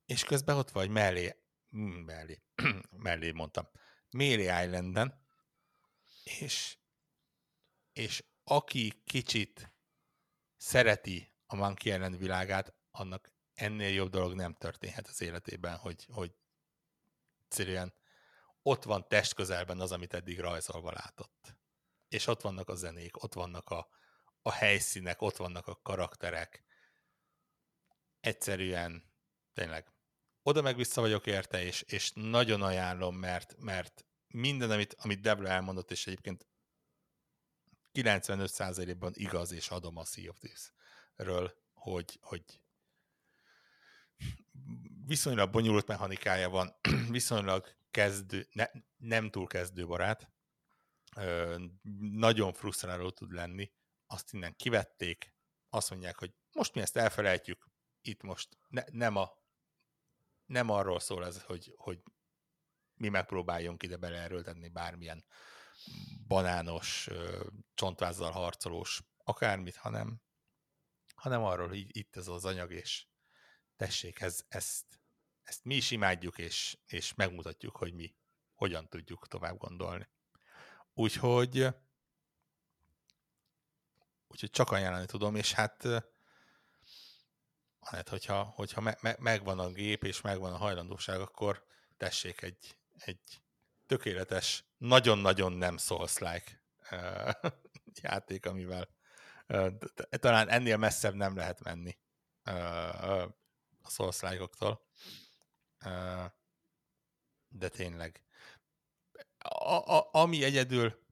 és közben ott vagy mellé mellé, mellé mondtam, Mary Islanden, és, és aki kicsit szereti a Monkey Island világát, annak ennél jobb dolog nem történhet az életében, hogy, hogy egyszerűen ott van test közelben az, amit eddig rajzolva látott. És ott vannak a zenék, ott vannak a, a helyszínek, ott vannak a karakterek. Egyszerűen tényleg oda meg vissza vagyok érte, és, és nagyon ajánlom, mert, mert minden, amit, amit Debra elmondott, és egyébként 95%-ban igaz, és adom a Sea of Thieves-ről, hogy, hogy viszonylag bonyolult mechanikája van, viszonylag kezdő, ne, nem túl kezdőbarát, ö, nagyon frusztráló tud lenni, azt innen kivették, azt mondják, hogy most mi ezt elfelejtjük, itt most ne, nem, a, nem arról szól ez, hogy, hogy mi megpróbáljunk ide beleerőltetni bármilyen banános, csontvázzal harcolós akármit, hanem, hanem arról, hogy itt ez az anyag, és tessék, ez, ezt, ezt mi is imádjuk, és, és megmutatjuk, hogy mi hogyan tudjuk tovább gondolni. Úgyhogy úgyhogy csak ajánlani tudom, és hát hát, hogyha, hogyha me, me, megvan a gép, és megvan a hajlandóság, akkor tessék egy, egy tökéletes, nagyon-nagyon nem Souls-like játék, amivel talán ennél messzebb nem lehet menni a souls de tényleg. A, a, ami egyedül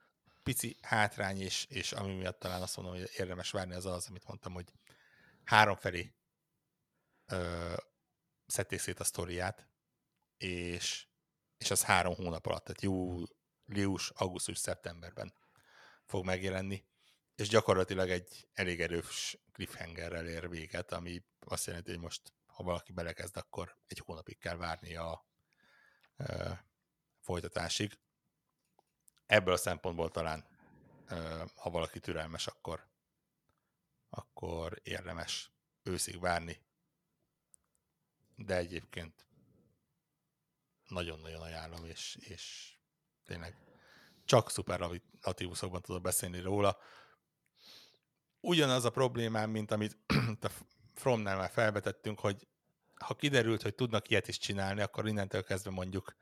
pici hátrány, és, és ami miatt talán azt mondom, hogy érdemes várni, az az, amit mondtam, hogy három felé ö, szedték szét a sztoriát, és, és az három hónap alatt, tehát július, augusztus, szeptemberben fog megjelenni, és gyakorlatilag egy elég erős cliffhangerrel ér véget, ami azt jelenti, hogy most, ha valaki belekezd, akkor egy hónapig kell várni a ö, folytatásig. Ebből a szempontból talán, ö, ha valaki türelmes, akkor, akkor érdemes őszig várni. De egyébként nagyon-nagyon ajánlom, és, és tényleg csak szuperlatívuszokban tudok beszélni róla. Ugyanaz a problémám, mint amit a Fromnál már felvetettünk, hogy ha kiderült, hogy tudnak ilyet is csinálni, akkor innentől kezdve mondjuk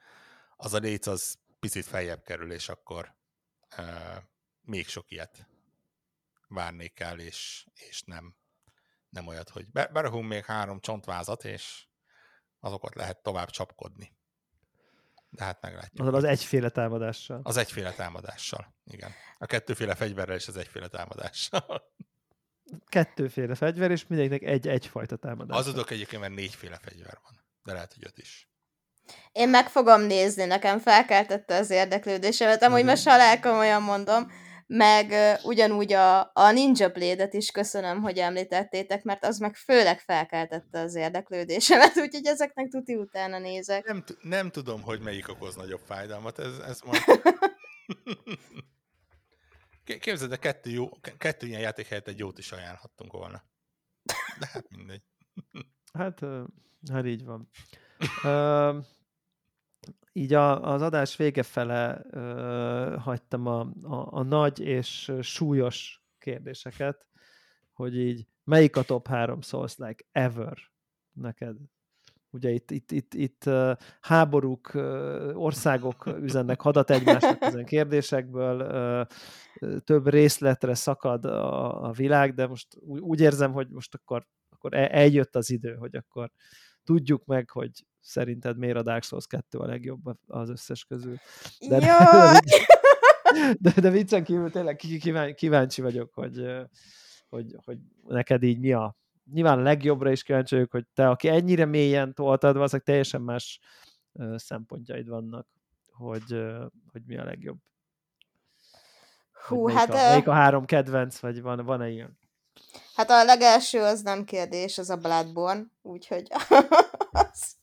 az a léc az picit feljebb kerül, és akkor uh, még sok ilyet várnék el, és, és nem, nem olyat, hogy be, berakunk még három csontvázat, és azokat lehet tovább csapkodni. De hát meglátjuk. Az, az egyféle támadással. Az egyféle támadással, igen. A kettőféle fegyverrel és az egyféle támadással. Kettőféle fegyver, és mindegyiknek egy egyfajta támadás. Az adok egyébként, mert négyféle fegyver van. De lehet, hogy öt is. Én meg fogom nézni, nekem felkeltette az érdeklődésemet, amúgy most halál komolyan mondom, meg uh, ugyanúgy a, a Ninja Blade-et is köszönöm, hogy említettétek, mert az meg főleg felkeltette az érdeklődésemet, úgyhogy ezeknek tuti utána nézek. Nem, nem tudom, hogy melyik okoz nagyobb fájdalmat, ez, ez majd... Képzeld, de kettő, jó, kettő ilyen játék helyett egy jót is ajánlhattunk volna. De hát mindegy. Hát, hát így van. Uh, így a, az adás vége fele uh, hagytam a, a, a nagy és súlyos kérdéseket, hogy így melyik a top 3 Souls like ever neked? Ugye itt, itt, itt, itt háborúk, országok üzennek hadat egymásnak ezen kérdésekből, több részletre szakad a, a világ, de most úgy, úgy érzem, hogy most akkor, akkor e, eljött az idő, hogy akkor tudjuk meg, hogy szerinted miért a Dark Souls 2 a legjobb az összes közül. De, de, de, de viccen kívül tényleg kíváncsi vagyok, hogy, hogy, hogy neked így mi a nyilván legjobbra is kíváncsi vagyok, hogy te, aki ennyire mélyen toltad, azok teljesen más szempontjaid vannak, hogy, hogy mi a legjobb. Hú, melyik hát... A, melyik a három kedvenc, vagy van, van-e ilyen? Hát a legelső az nem kérdés, az a Bloodborne, úgyhogy az,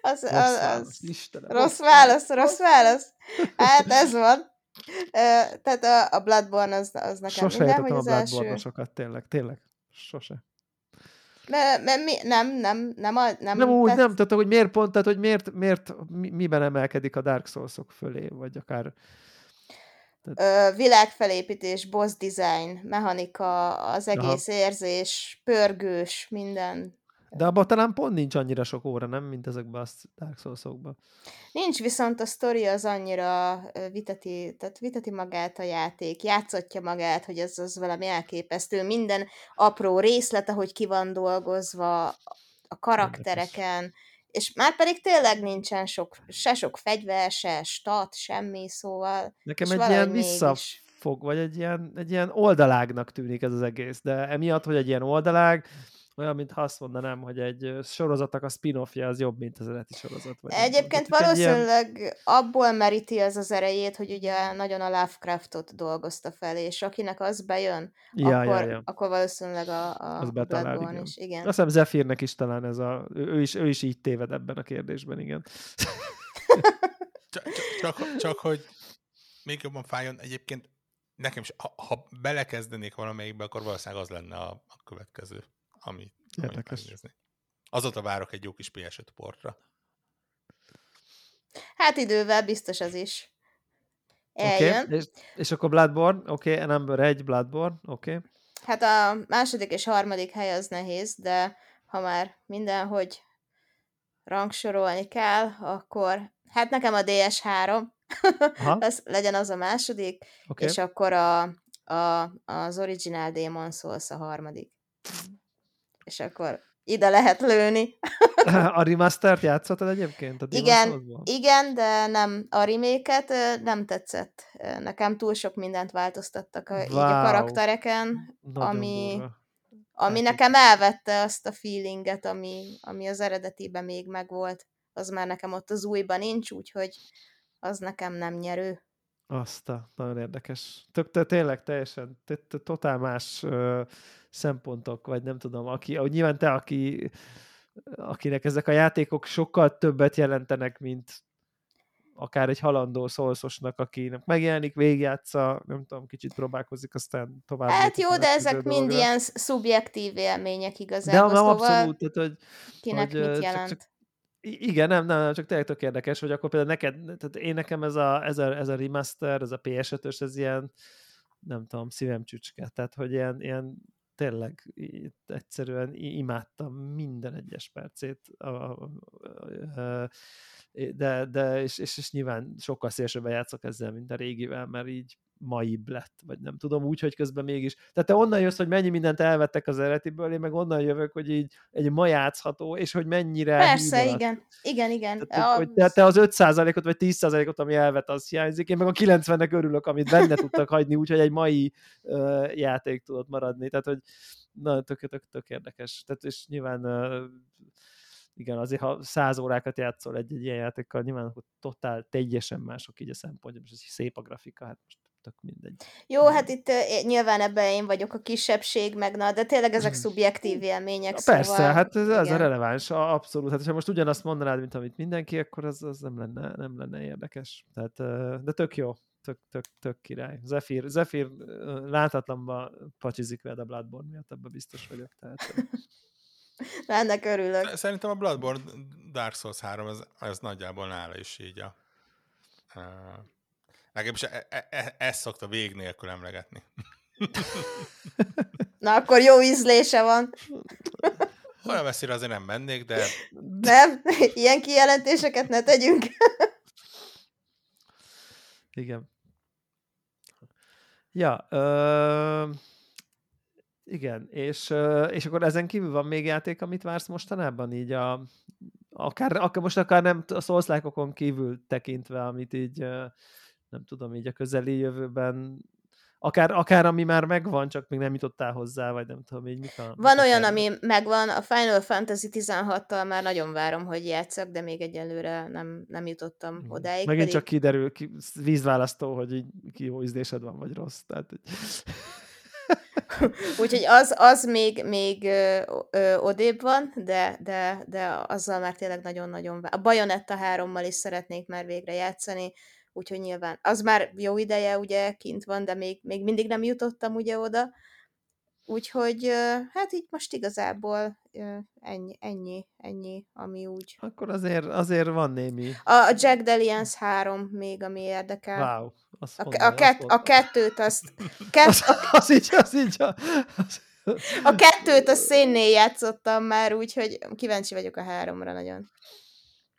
az, az, az, az Istenem, rossz válasz, rossz válasz. Hát ez van. Tehát a, a Bloodborne az, az nekem Sose minden, hogy az a Bloodborne sokat, tényleg, tényleg. Sose. Mert, mert mi, nem, nem, nem, a, nem, nem úgy, tesz... nem, tehát hogy miért pont, tehát hogy miért, miért mi, miben emelkedik a Dark Souls-ok fölé, vagy akár tehát... Ö, világfelépítés, boss design, mechanika, az egész Aha. érzés, pörgős, minden. De abban talán pont nincs annyira sok óra, nem, mint ezekben a Dark souls Nincs, viszont a sztori az annyira viteti, tehát viteti magát a játék, játszatja magát, hogy ez az valami elképesztő. Minden apró részlet, ahogy ki van dolgozva, a karaktereken, és már pedig tényleg nincsen sok, se sok fegyver, se stat, semmi, szóval... Nekem egy ilyen visszafog, vagy egy ilyen, egy ilyen oldalágnak tűnik ez az egész, de emiatt, hogy egy ilyen oldalág, Olyan, mintha azt mondanám, hogy egy sorozatnak a spin-offja az jobb, mint az eredeti sorozat. Vagy Egyébként nem. valószínűleg ilyen... abból meríti ez az erejét, hogy ugye nagyon a Lovecraftot dolgozta fel, és akinek az bejön, ja, akkor, ja, ja. akkor valószínűleg a, a az betalál, igen. is. Igen. Azt hiszem Zephyrnek is talán ez a... Ő is, ő is így téved ebben a kérdésben, igen. csak, csak, csak, hogy még jobban fájjon, egyébként nekem is, ha, ha belekezdenék valamelyikbe, akkor valószínűleg az lenne a, a következő, ami, Érdekes. megnézni. Azóta várok egy jó kis PS5 portra. Hát idővel biztos az is. Eljön. Okay. És, és akkor Bloodborne, oké, okay, number egy Bloodborne, oké. Okay. Hát a második és harmadik hely az nehéz, de ha már mindenhogy rangsorolni kell, akkor hát nekem a DS3, az, legyen az a második, okay. és akkor a, a, az Original Demon Souls a harmadik. És akkor ide lehet lőni. a remaster játszottad egyébként? A igen, igen, de nem a reméket nem tetszett. Nekem túl sok mindent változtattak a, wow. így a karaktereken, Nagyon ami, durva. ami hát nekem elvette azt a feelinget, ami, ami az eredetiben még megvolt. Az már nekem ott az újban nincs, úgyhogy az nekem nem nyerő. Azt a, nagyon érdekes. Tök, tényleg teljesen, te, te, totál más szempontok, vagy nem tudom, aki, ahogy nyilván te, aki, akinek ezek a játékok sokkal többet jelentenek, mint akár egy halandó szolszosnak, akinek megjelenik, végjátsza, nem tudom, kicsit próbálkozik, aztán tovább. Hát jó, de ezek mind dolga. ilyen szubjektív élmények igazából. De nem, szóval abszolút, tehát, hogy, kinek hogy, mit jelent. Csak, csak igen, nem, nem, csak tényleg tök érdekes, hogy akkor például neked, tehát én nekem ez a, ez a, ez a remaster, ez a PS5-ös, ez ilyen, nem tudom, szívem csücske, tehát hogy ilyen, ilyen tényleg egyszerűen imádtam minden egyes percét, de, de és, és, és nyilván sokkal szélsőben játszok ezzel, mint a régivel, mert így maibb lett, vagy nem tudom, úgy, hogy közben mégis. Tehát te onnan jössz, hogy mennyi mindent elvettek az eredetiből, én meg onnan jövök, hogy így egy ma játszható, és hogy mennyire Persze, hívat. igen. Igen, igen. Tehát, a... hogy te, te az 5%-ot vagy 10%-ot, ami elvet, az hiányzik, én meg a 90-nek örülök, amit benne tudtak hagyni, úgyhogy egy mai uh, játék tudott maradni. Tehát, hogy na, tök, tök, tök érdekes. Tehát, és nyilván uh, igen, azért ha száz órákat játszol egy-egy ilyen játékkal, nyilván akkor totál teljesen mások így a szempontja, és szép a grafika, hát most tök mindegy. Jó, hát itt uh, nyilván ebben én vagyok a kisebbség, meg na, de tényleg ezek szubjektív élmények. Persze, szóval, hát ez, ez a releváns, abszolút. Hát ha most ugyanazt mondanád, mint amit mindenki, akkor az, az nem, lenne, nem lenne érdekes. Tehát, uh, de tök jó, tök, tök, tök király. Zephyr, Zephyr láthatlanba pacsizik veled a Bloodborne miatt, ebben biztos vagyok. Tehát, ennek örülök. Szerintem a Bloodborne Dark Souls 3 az, az nagyjából nála is így a, a Legalábbis e, e, e, ezt szokta vég nélkül emlegetni. Na, akkor jó ízlése van. Olyan messzire azért nem mennék, de... Nem, ilyen kijelentéseket ne tegyünk. Igen. Ja, ö, igen, és, ö, és akkor ezen kívül van még játék, amit vársz mostanában így a, akár, akár most akár nem a szószlákokon kívül tekintve, amit így nem tudom, így a közeli jövőben akár, akár ami már megvan, csak még nem jutottál hozzá, vagy nem tudom, így mik a... Van olyan, ami megvan, a Final Fantasy 16-tal már nagyon várom, hogy játszak, de még egyelőre nem, nem jutottam hmm. odáig. Megint pedig... csak kiderül, ki, vízválasztó, hogy így ki jó ízlésed van, vagy rossz. Tehát, hogy... Úgyhogy az, az még, még ö, ö, odébb van, de, de, de azzal már tényleg nagyon-nagyon... A Bayonetta 3-mal is szeretnék már végre játszani, úgyhogy nyilván az már jó ideje ugye kint van, de még, még mindig nem jutottam ugye oda, úgyhogy hát így most igazából ennyi, ennyi, ennyi, ami úgy. Akkor azért, azért van némi. A Jack Delians 3 még, ami érdekel. Wow. Azt a, mondani, a, kett, azt a kettőt azt... Kett, az, az így, az így. Az... A kettőt a szénnél játszottam már, úgyhogy kíváncsi vagyok a háromra nagyon.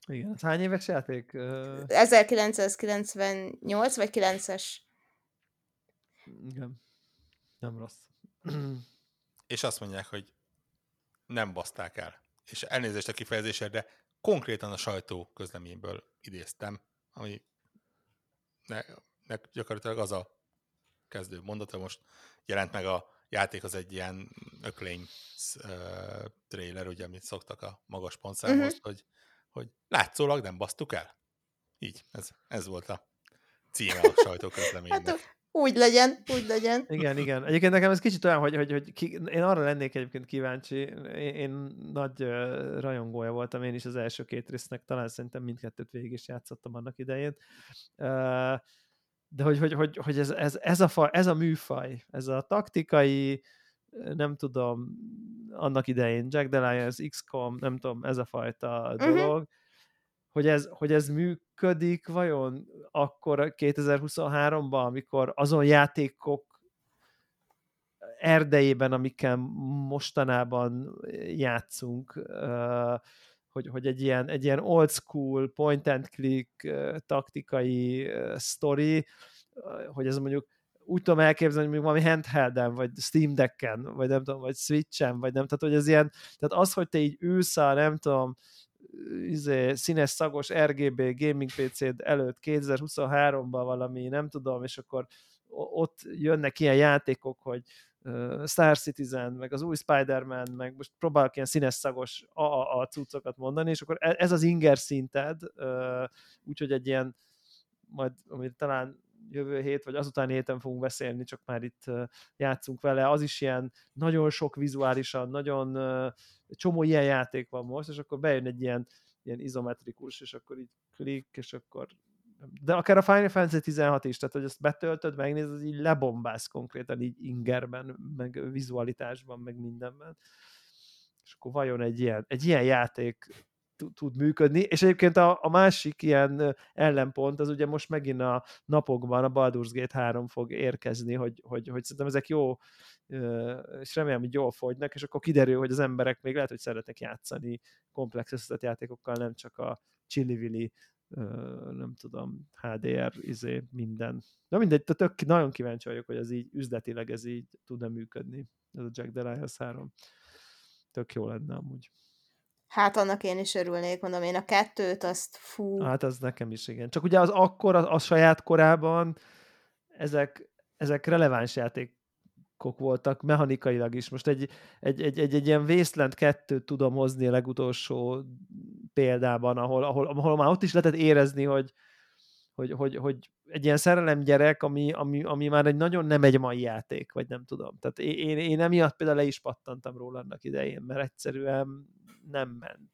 Igen, ez hány éves játék? 1998 vagy 9-es? Igen, nem rossz. És azt mondják, hogy nem baszták el. És elnézést a kifejezésre, de konkrétan a sajtó közleményből idéztem, ami ne, ne, gyakorlatilag az a kezdő mondata, most jelent meg a játék az egy ilyen öklény uh, trailer, ugye, amit szoktak a magas pontszámhoz, uh-huh. hogy, hogy látszólag nem basztuk el. Így, ez, ez volt a címe a sajtóközleménynek. Hát, úgy legyen, úgy legyen. Igen, igen. Egyébként nekem ez kicsit olyan, hogy, hogy, hogy ki, én arra lennék egyébként kíváncsi, én, én nagy uh, rajongója voltam én is az első két résznek, talán szerintem mindkettőt végig is játszottam annak idején. Uh, de hogy, hogy, hogy, hogy ez, ez, ez, a fa, ez a műfaj, ez a taktikai, nem tudom, annak idején Jack Lions, XCOM, nem tudom, ez a fajta uh-huh. dolog, hogy ez, hogy ez működik vajon akkor 2023-ban, amikor azon játékok erdejében, amikkel mostanában játszunk, hogy, hogy egy, ilyen, egy ilyen old school, point and click taktikai story, hogy ez mondjuk úgy tudom elképzelni, hogy valami handhelden, vagy Steam Decken, vagy nem tudom, vagy Switchen, vagy nem, tehát hogy ez ilyen, tehát az, hogy te így ülsz a, nem tudom, izé, színes szagos RGB gaming PC-d előtt 2023-ban valami, nem tudom, és akkor ott jönnek ilyen játékok, hogy Star Citizen, meg az új Spider-Man, meg most próbálok ilyen színes szagos a cuccokat mondani, és akkor e, ez az inger szinted, úgyhogy egy ilyen, majd amit talán jövő hét, vagy azután héten fogunk beszélni, csak már itt játszunk vele, az is ilyen nagyon sok vizuálisan, nagyon csomó ilyen játék van most, és akkor bejön egy ilyen, ilyen izometrikus, és akkor így klik, és akkor de akár a Final Fantasy 16 is, tehát hogy ezt betöltöd, megnézed, az így lebombász konkrétan így ingerben, meg vizualitásban, meg mindenben. És akkor vajon egy ilyen, egy ilyen játék tud működni, és egyébként a, a másik ilyen ellenpont, az ugye most megint a napokban a Baldur's Gate 3 fog érkezni, hogy, hogy, hogy szerintem ezek jó, és remélem, hogy jól fogynak, és akkor kiderül, hogy az emberek még lehet, hogy szeretnek játszani komplex összetett játékokkal, nem csak a chili nem tudom, HDR, izé, minden. Na mindegy, tök, nagyon kíváncsi vagyok, hogy ez így üzletileg ez így tud-e működni, ez a Jack the Lions 3. Tök jó lenne amúgy. Hát annak én is örülnék, mondom, én a kettőt, azt fú. Hát az nekem is, igen. Csak ugye az akkor, a, a saját korában ezek, ezek releváns játékok voltak, mechanikailag is. Most egy, egy, egy, egy, egy ilyen Wasteland 2 tudom hozni a legutolsó példában, ahol, ahol, ahol már ott is lehetett érezni, hogy, hogy, hogy, hogy egy ilyen szerelem gyerek, ami, ami, ami már egy nagyon nem egy mai játék, vagy nem tudom. Tehát én, én emiatt például le is pattantam róla annak idején, mert egyszerűen nem ment.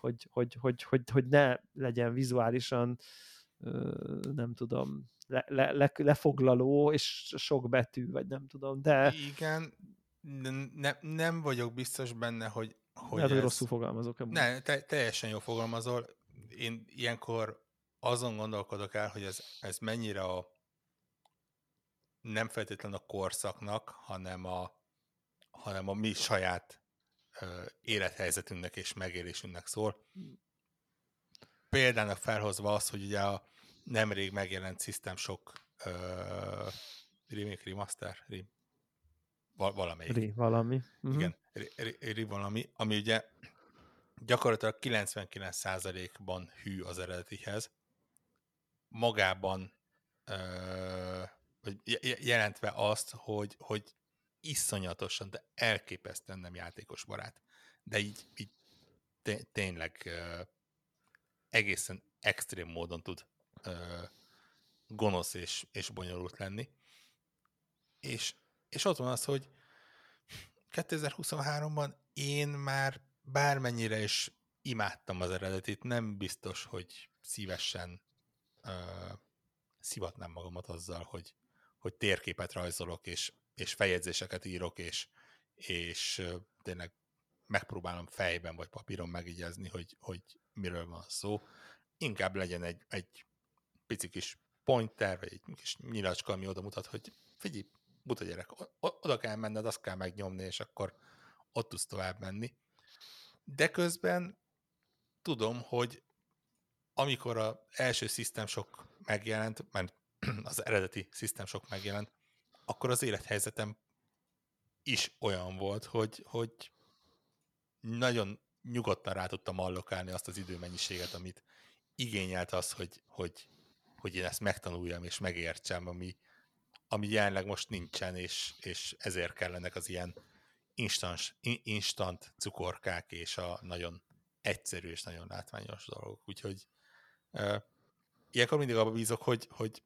Hogy, hogy, hogy, hogy, hogy ne legyen vizuálisan nem tudom, le, le, le, lefoglaló, és sok betű, vagy nem tudom, de... Igen, ne, nem vagyok biztos benne, hogy hogy Lehet, ez... hogy rosszul fogalmazok ebben. Ne, te, teljesen jól fogalmazol. Én ilyenkor azon gondolkodok el, hogy ez, ez mennyire a nem feltétlenül a korszaknak, hanem a, hanem a mi saját élethelyzetünknek és megélésünknek szól. Példának felhozva az, hogy ugye a nemrég megjelent System Shock uh, remake, remaster, rem, val- valamelyik. Ri, valami. Uh-huh. Igen, ri, ri, ri, valami, ami ugye gyakorlatilag 99%-ban hű az eredetihez, magában ö, vagy jelentve azt, hogy, hogy iszonyatosan, de elképesztően nem játékos barát. De így, így tényleg ö, egészen extrém módon tud ö, gonosz és, és bonyolult lenni. És, és ott van az, hogy 2023-ban én már bármennyire is imádtam az eredetit, nem biztos, hogy szívesen uh, szivatnám magamat azzal, hogy, hogy térképet rajzolok, és, és feljegyzéseket írok, és, és tényleg megpróbálom fejben vagy papíron megígyezni, hogy, hogy miről van szó. Inkább legyen egy, egy pici kis pointer, vagy egy kis nyilacska, ami oda mutat, hogy figyelj, buta gyerek, oda kell menned, azt kell megnyomni, és akkor ott tudsz tovább menni. De közben tudom, hogy amikor az első System Shock megjelent, mert az eredeti System Shock megjelent, akkor az élethelyzetem is olyan volt, hogy, hogy nagyon nyugodtan rá tudtam allokálni azt az időmennyiséget, amit igényelt az, hogy, hogy, hogy én ezt megtanuljam és megértsem, ami, ami jelenleg most nincsen, és, és ezért kellenek az ilyen instant, instant cukorkák és a nagyon egyszerű és nagyon látványos dolgok. Úgyhogy uh, ilyenkor mindig abban bízok, hogy, hogy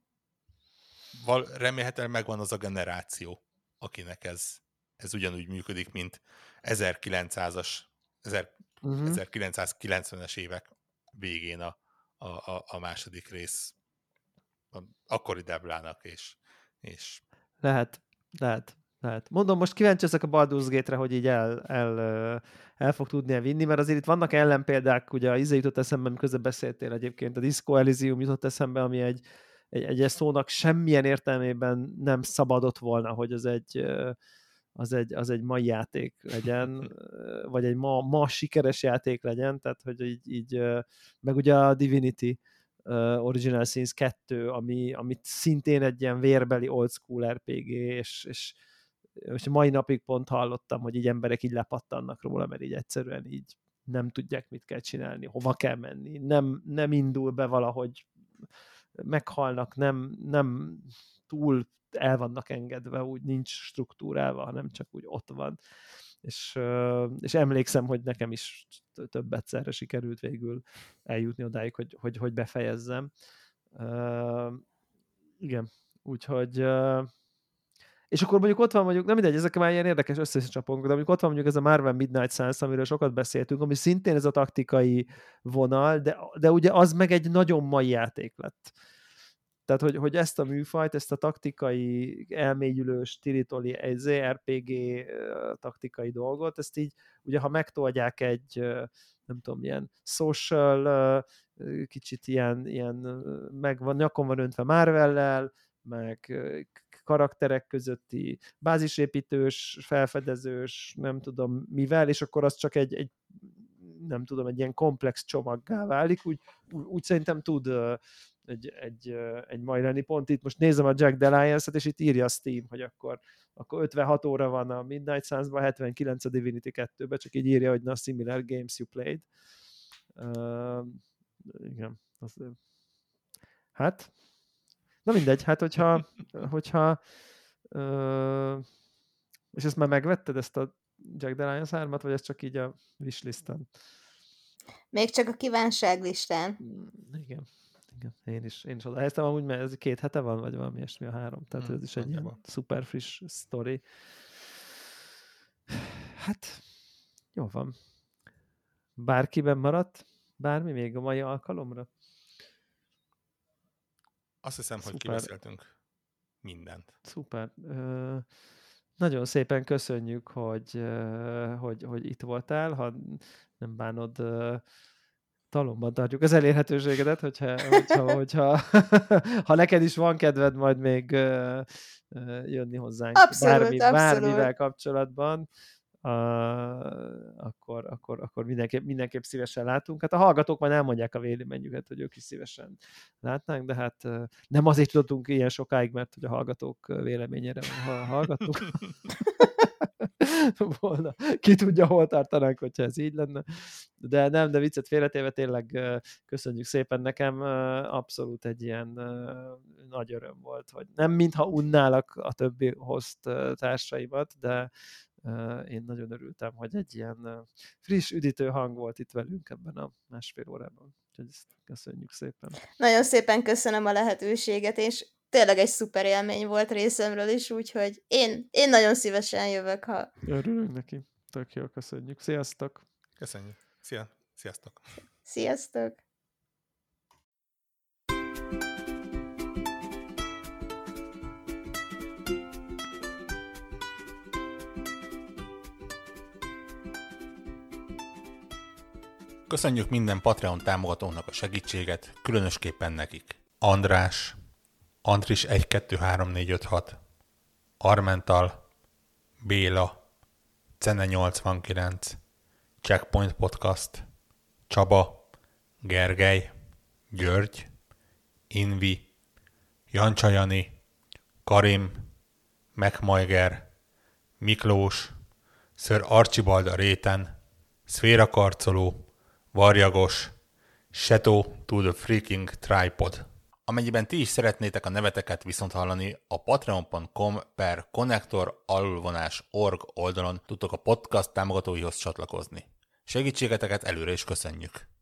val, remélhetően megvan az a generáció, akinek ez, ez ugyanúgy működik, mint 1900-as, uh-huh. 1990-es évek végén a, a, a, a második rész a akkori Deblának, és, és lehet, lehet, lehet. Mondom, most kíváncsi ezek a Baldur's Gate-re, hogy így el, el, el fog tudni vinni, mert azért itt vannak ellenpéldák, ugye a izé jutott eszembe, amikor beszéltél egyébként, a Disco Elysium jutott eszembe, ami egy, egy, egy szónak semmilyen értelmében nem szabadott volna, hogy az egy, az egy, az egy mai játék legyen, vagy egy ma, ma sikeres játék legyen, tehát hogy így, így meg ugye a Divinity Original Sins 2, ami, amit szintén egy ilyen vérbeli old school RPG, és, és, és mai napig pont hallottam, hogy így emberek így lepattannak róla, mert így egyszerűen így nem tudják, mit kell csinálni, hova kell menni, nem, nem indul be valahogy meghalnak, nem, nem túl el vannak engedve, úgy nincs struktúrálva, hanem csak úgy ott van. És, és emlékszem, hogy nekem is több egyszerre sikerült végül eljutni odáig, hogy, hogy, hogy befejezzem. Uh, igen, úgyhogy uh, és akkor mondjuk ott van mondjuk, nem mindegy, ezek már ilyen érdekes összecsapunk, de mondjuk ott van mondjuk ez a Marvel Midnight Suns, amiről sokat beszéltünk, ami szintén ez a taktikai vonal, de, de ugye az meg egy nagyon mai játék lett. Tehát, hogy, hogy ezt a műfajt, ezt a taktikai elmélyülős, tiritoli, egy ZRPG taktikai dolgot, ezt így, ugye ha megtoldják egy, nem tudom, ilyen social, kicsit ilyen, ilyen meg van, nyakon van öntve Marvellel, meg karakterek közötti bázisépítős, felfedezős, nem tudom mivel, és akkor az csak egy, egy nem tudom, egy ilyen komplex csomaggá válik, úgy, úgy szerintem tud egy, egy, egy majd lenni. Pont itt most nézem a Jack Deliance-et, és itt írja a Steam, hogy akkor, akkor 56 óra van a Midnight Suns-ban, 79 a Divinity 2-ben, csak így írja, hogy na, similar games you played. Uh, igen. Hát, na mindegy, hát hogyha, hogyha uh, és ezt már megvetted, ezt a Jack Deliance 3 vagy ez csak így a wishlisten? Még csak a kívánságlistán. Igen. Igen, én is, én is oda helyeztem, amúgy, mert ez két hete van, vagy valami ilyesmi a három, tehát hmm, ez is egy ilyen szuper friss sztori. Hát, jó van. Bárkiben maradt? Bármi még a mai alkalomra? Azt hiszem, Szuper. hogy kibeszéltünk mindent. Szuper. Ö, nagyon szépen köszönjük, hogy, hogy, hogy itt voltál. Ha nem bánod talomban tartjuk az elérhetőségedet, hogyha, hogyha, hogyha ha neked is van kedved majd még jönni hozzánk abszolút, bármi, abszolút. bármivel kapcsolatban, uh, akkor, akkor, akkor mindenképp, mindenképp szívesen látunk. Hát a hallgatók majd elmondják a véleményüket, hogy ők is szívesen látnánk, de hát nem azért tudtunk ilyen sokáig, mert hogy a hallgatók véleményére hallgattuk. volna. Ki tudja, hol tartanánk, hogyha ez így lenne. De nem, de viccet félretéve tényleg köszönjük szépen nekem. Abszolút egy ilyen nagy öröm volt, hogy nem mintha unnálak a többi host társaimat, de én nagyon örültem, hogy egy ilyen friss, üdítő hang volt itt velünk ebben a másfél órában. Úgyhogy ezt köszönjük szépen. Nagyon szépen köszönöm a lehetőséget, és tényleg egy szuper élmény volt részemről is, úgyhogy én, én nagyon szívesen jövök, ha... Örülünk neki. Tök jó, köszönjük. Sziasztok! Köszönjük. Szia. Sziasztok! Sziasztok! Köszönjük minden Patreon támogatónak a segítséget, különösképpen nekik. András, Andris 1, 2, 3, 4, 5, 6, Armental, Béla, Cene 89, Checkpoint Podcast, Csaba, Gergely, György, Invi, Jancsajani, Karim, Megmajger, Miklós, Ször Archibald a réten, Szféra Karcoló, Varjagos, Shadow to the Freaking Tripod. Amennyiben ti is szeretnétek a neveteket viszont hallani, a patreon.com per connector org oldalon tudtok a podcast támogatóihoz csatlakozni. Segítségeteket előre is köszönjük!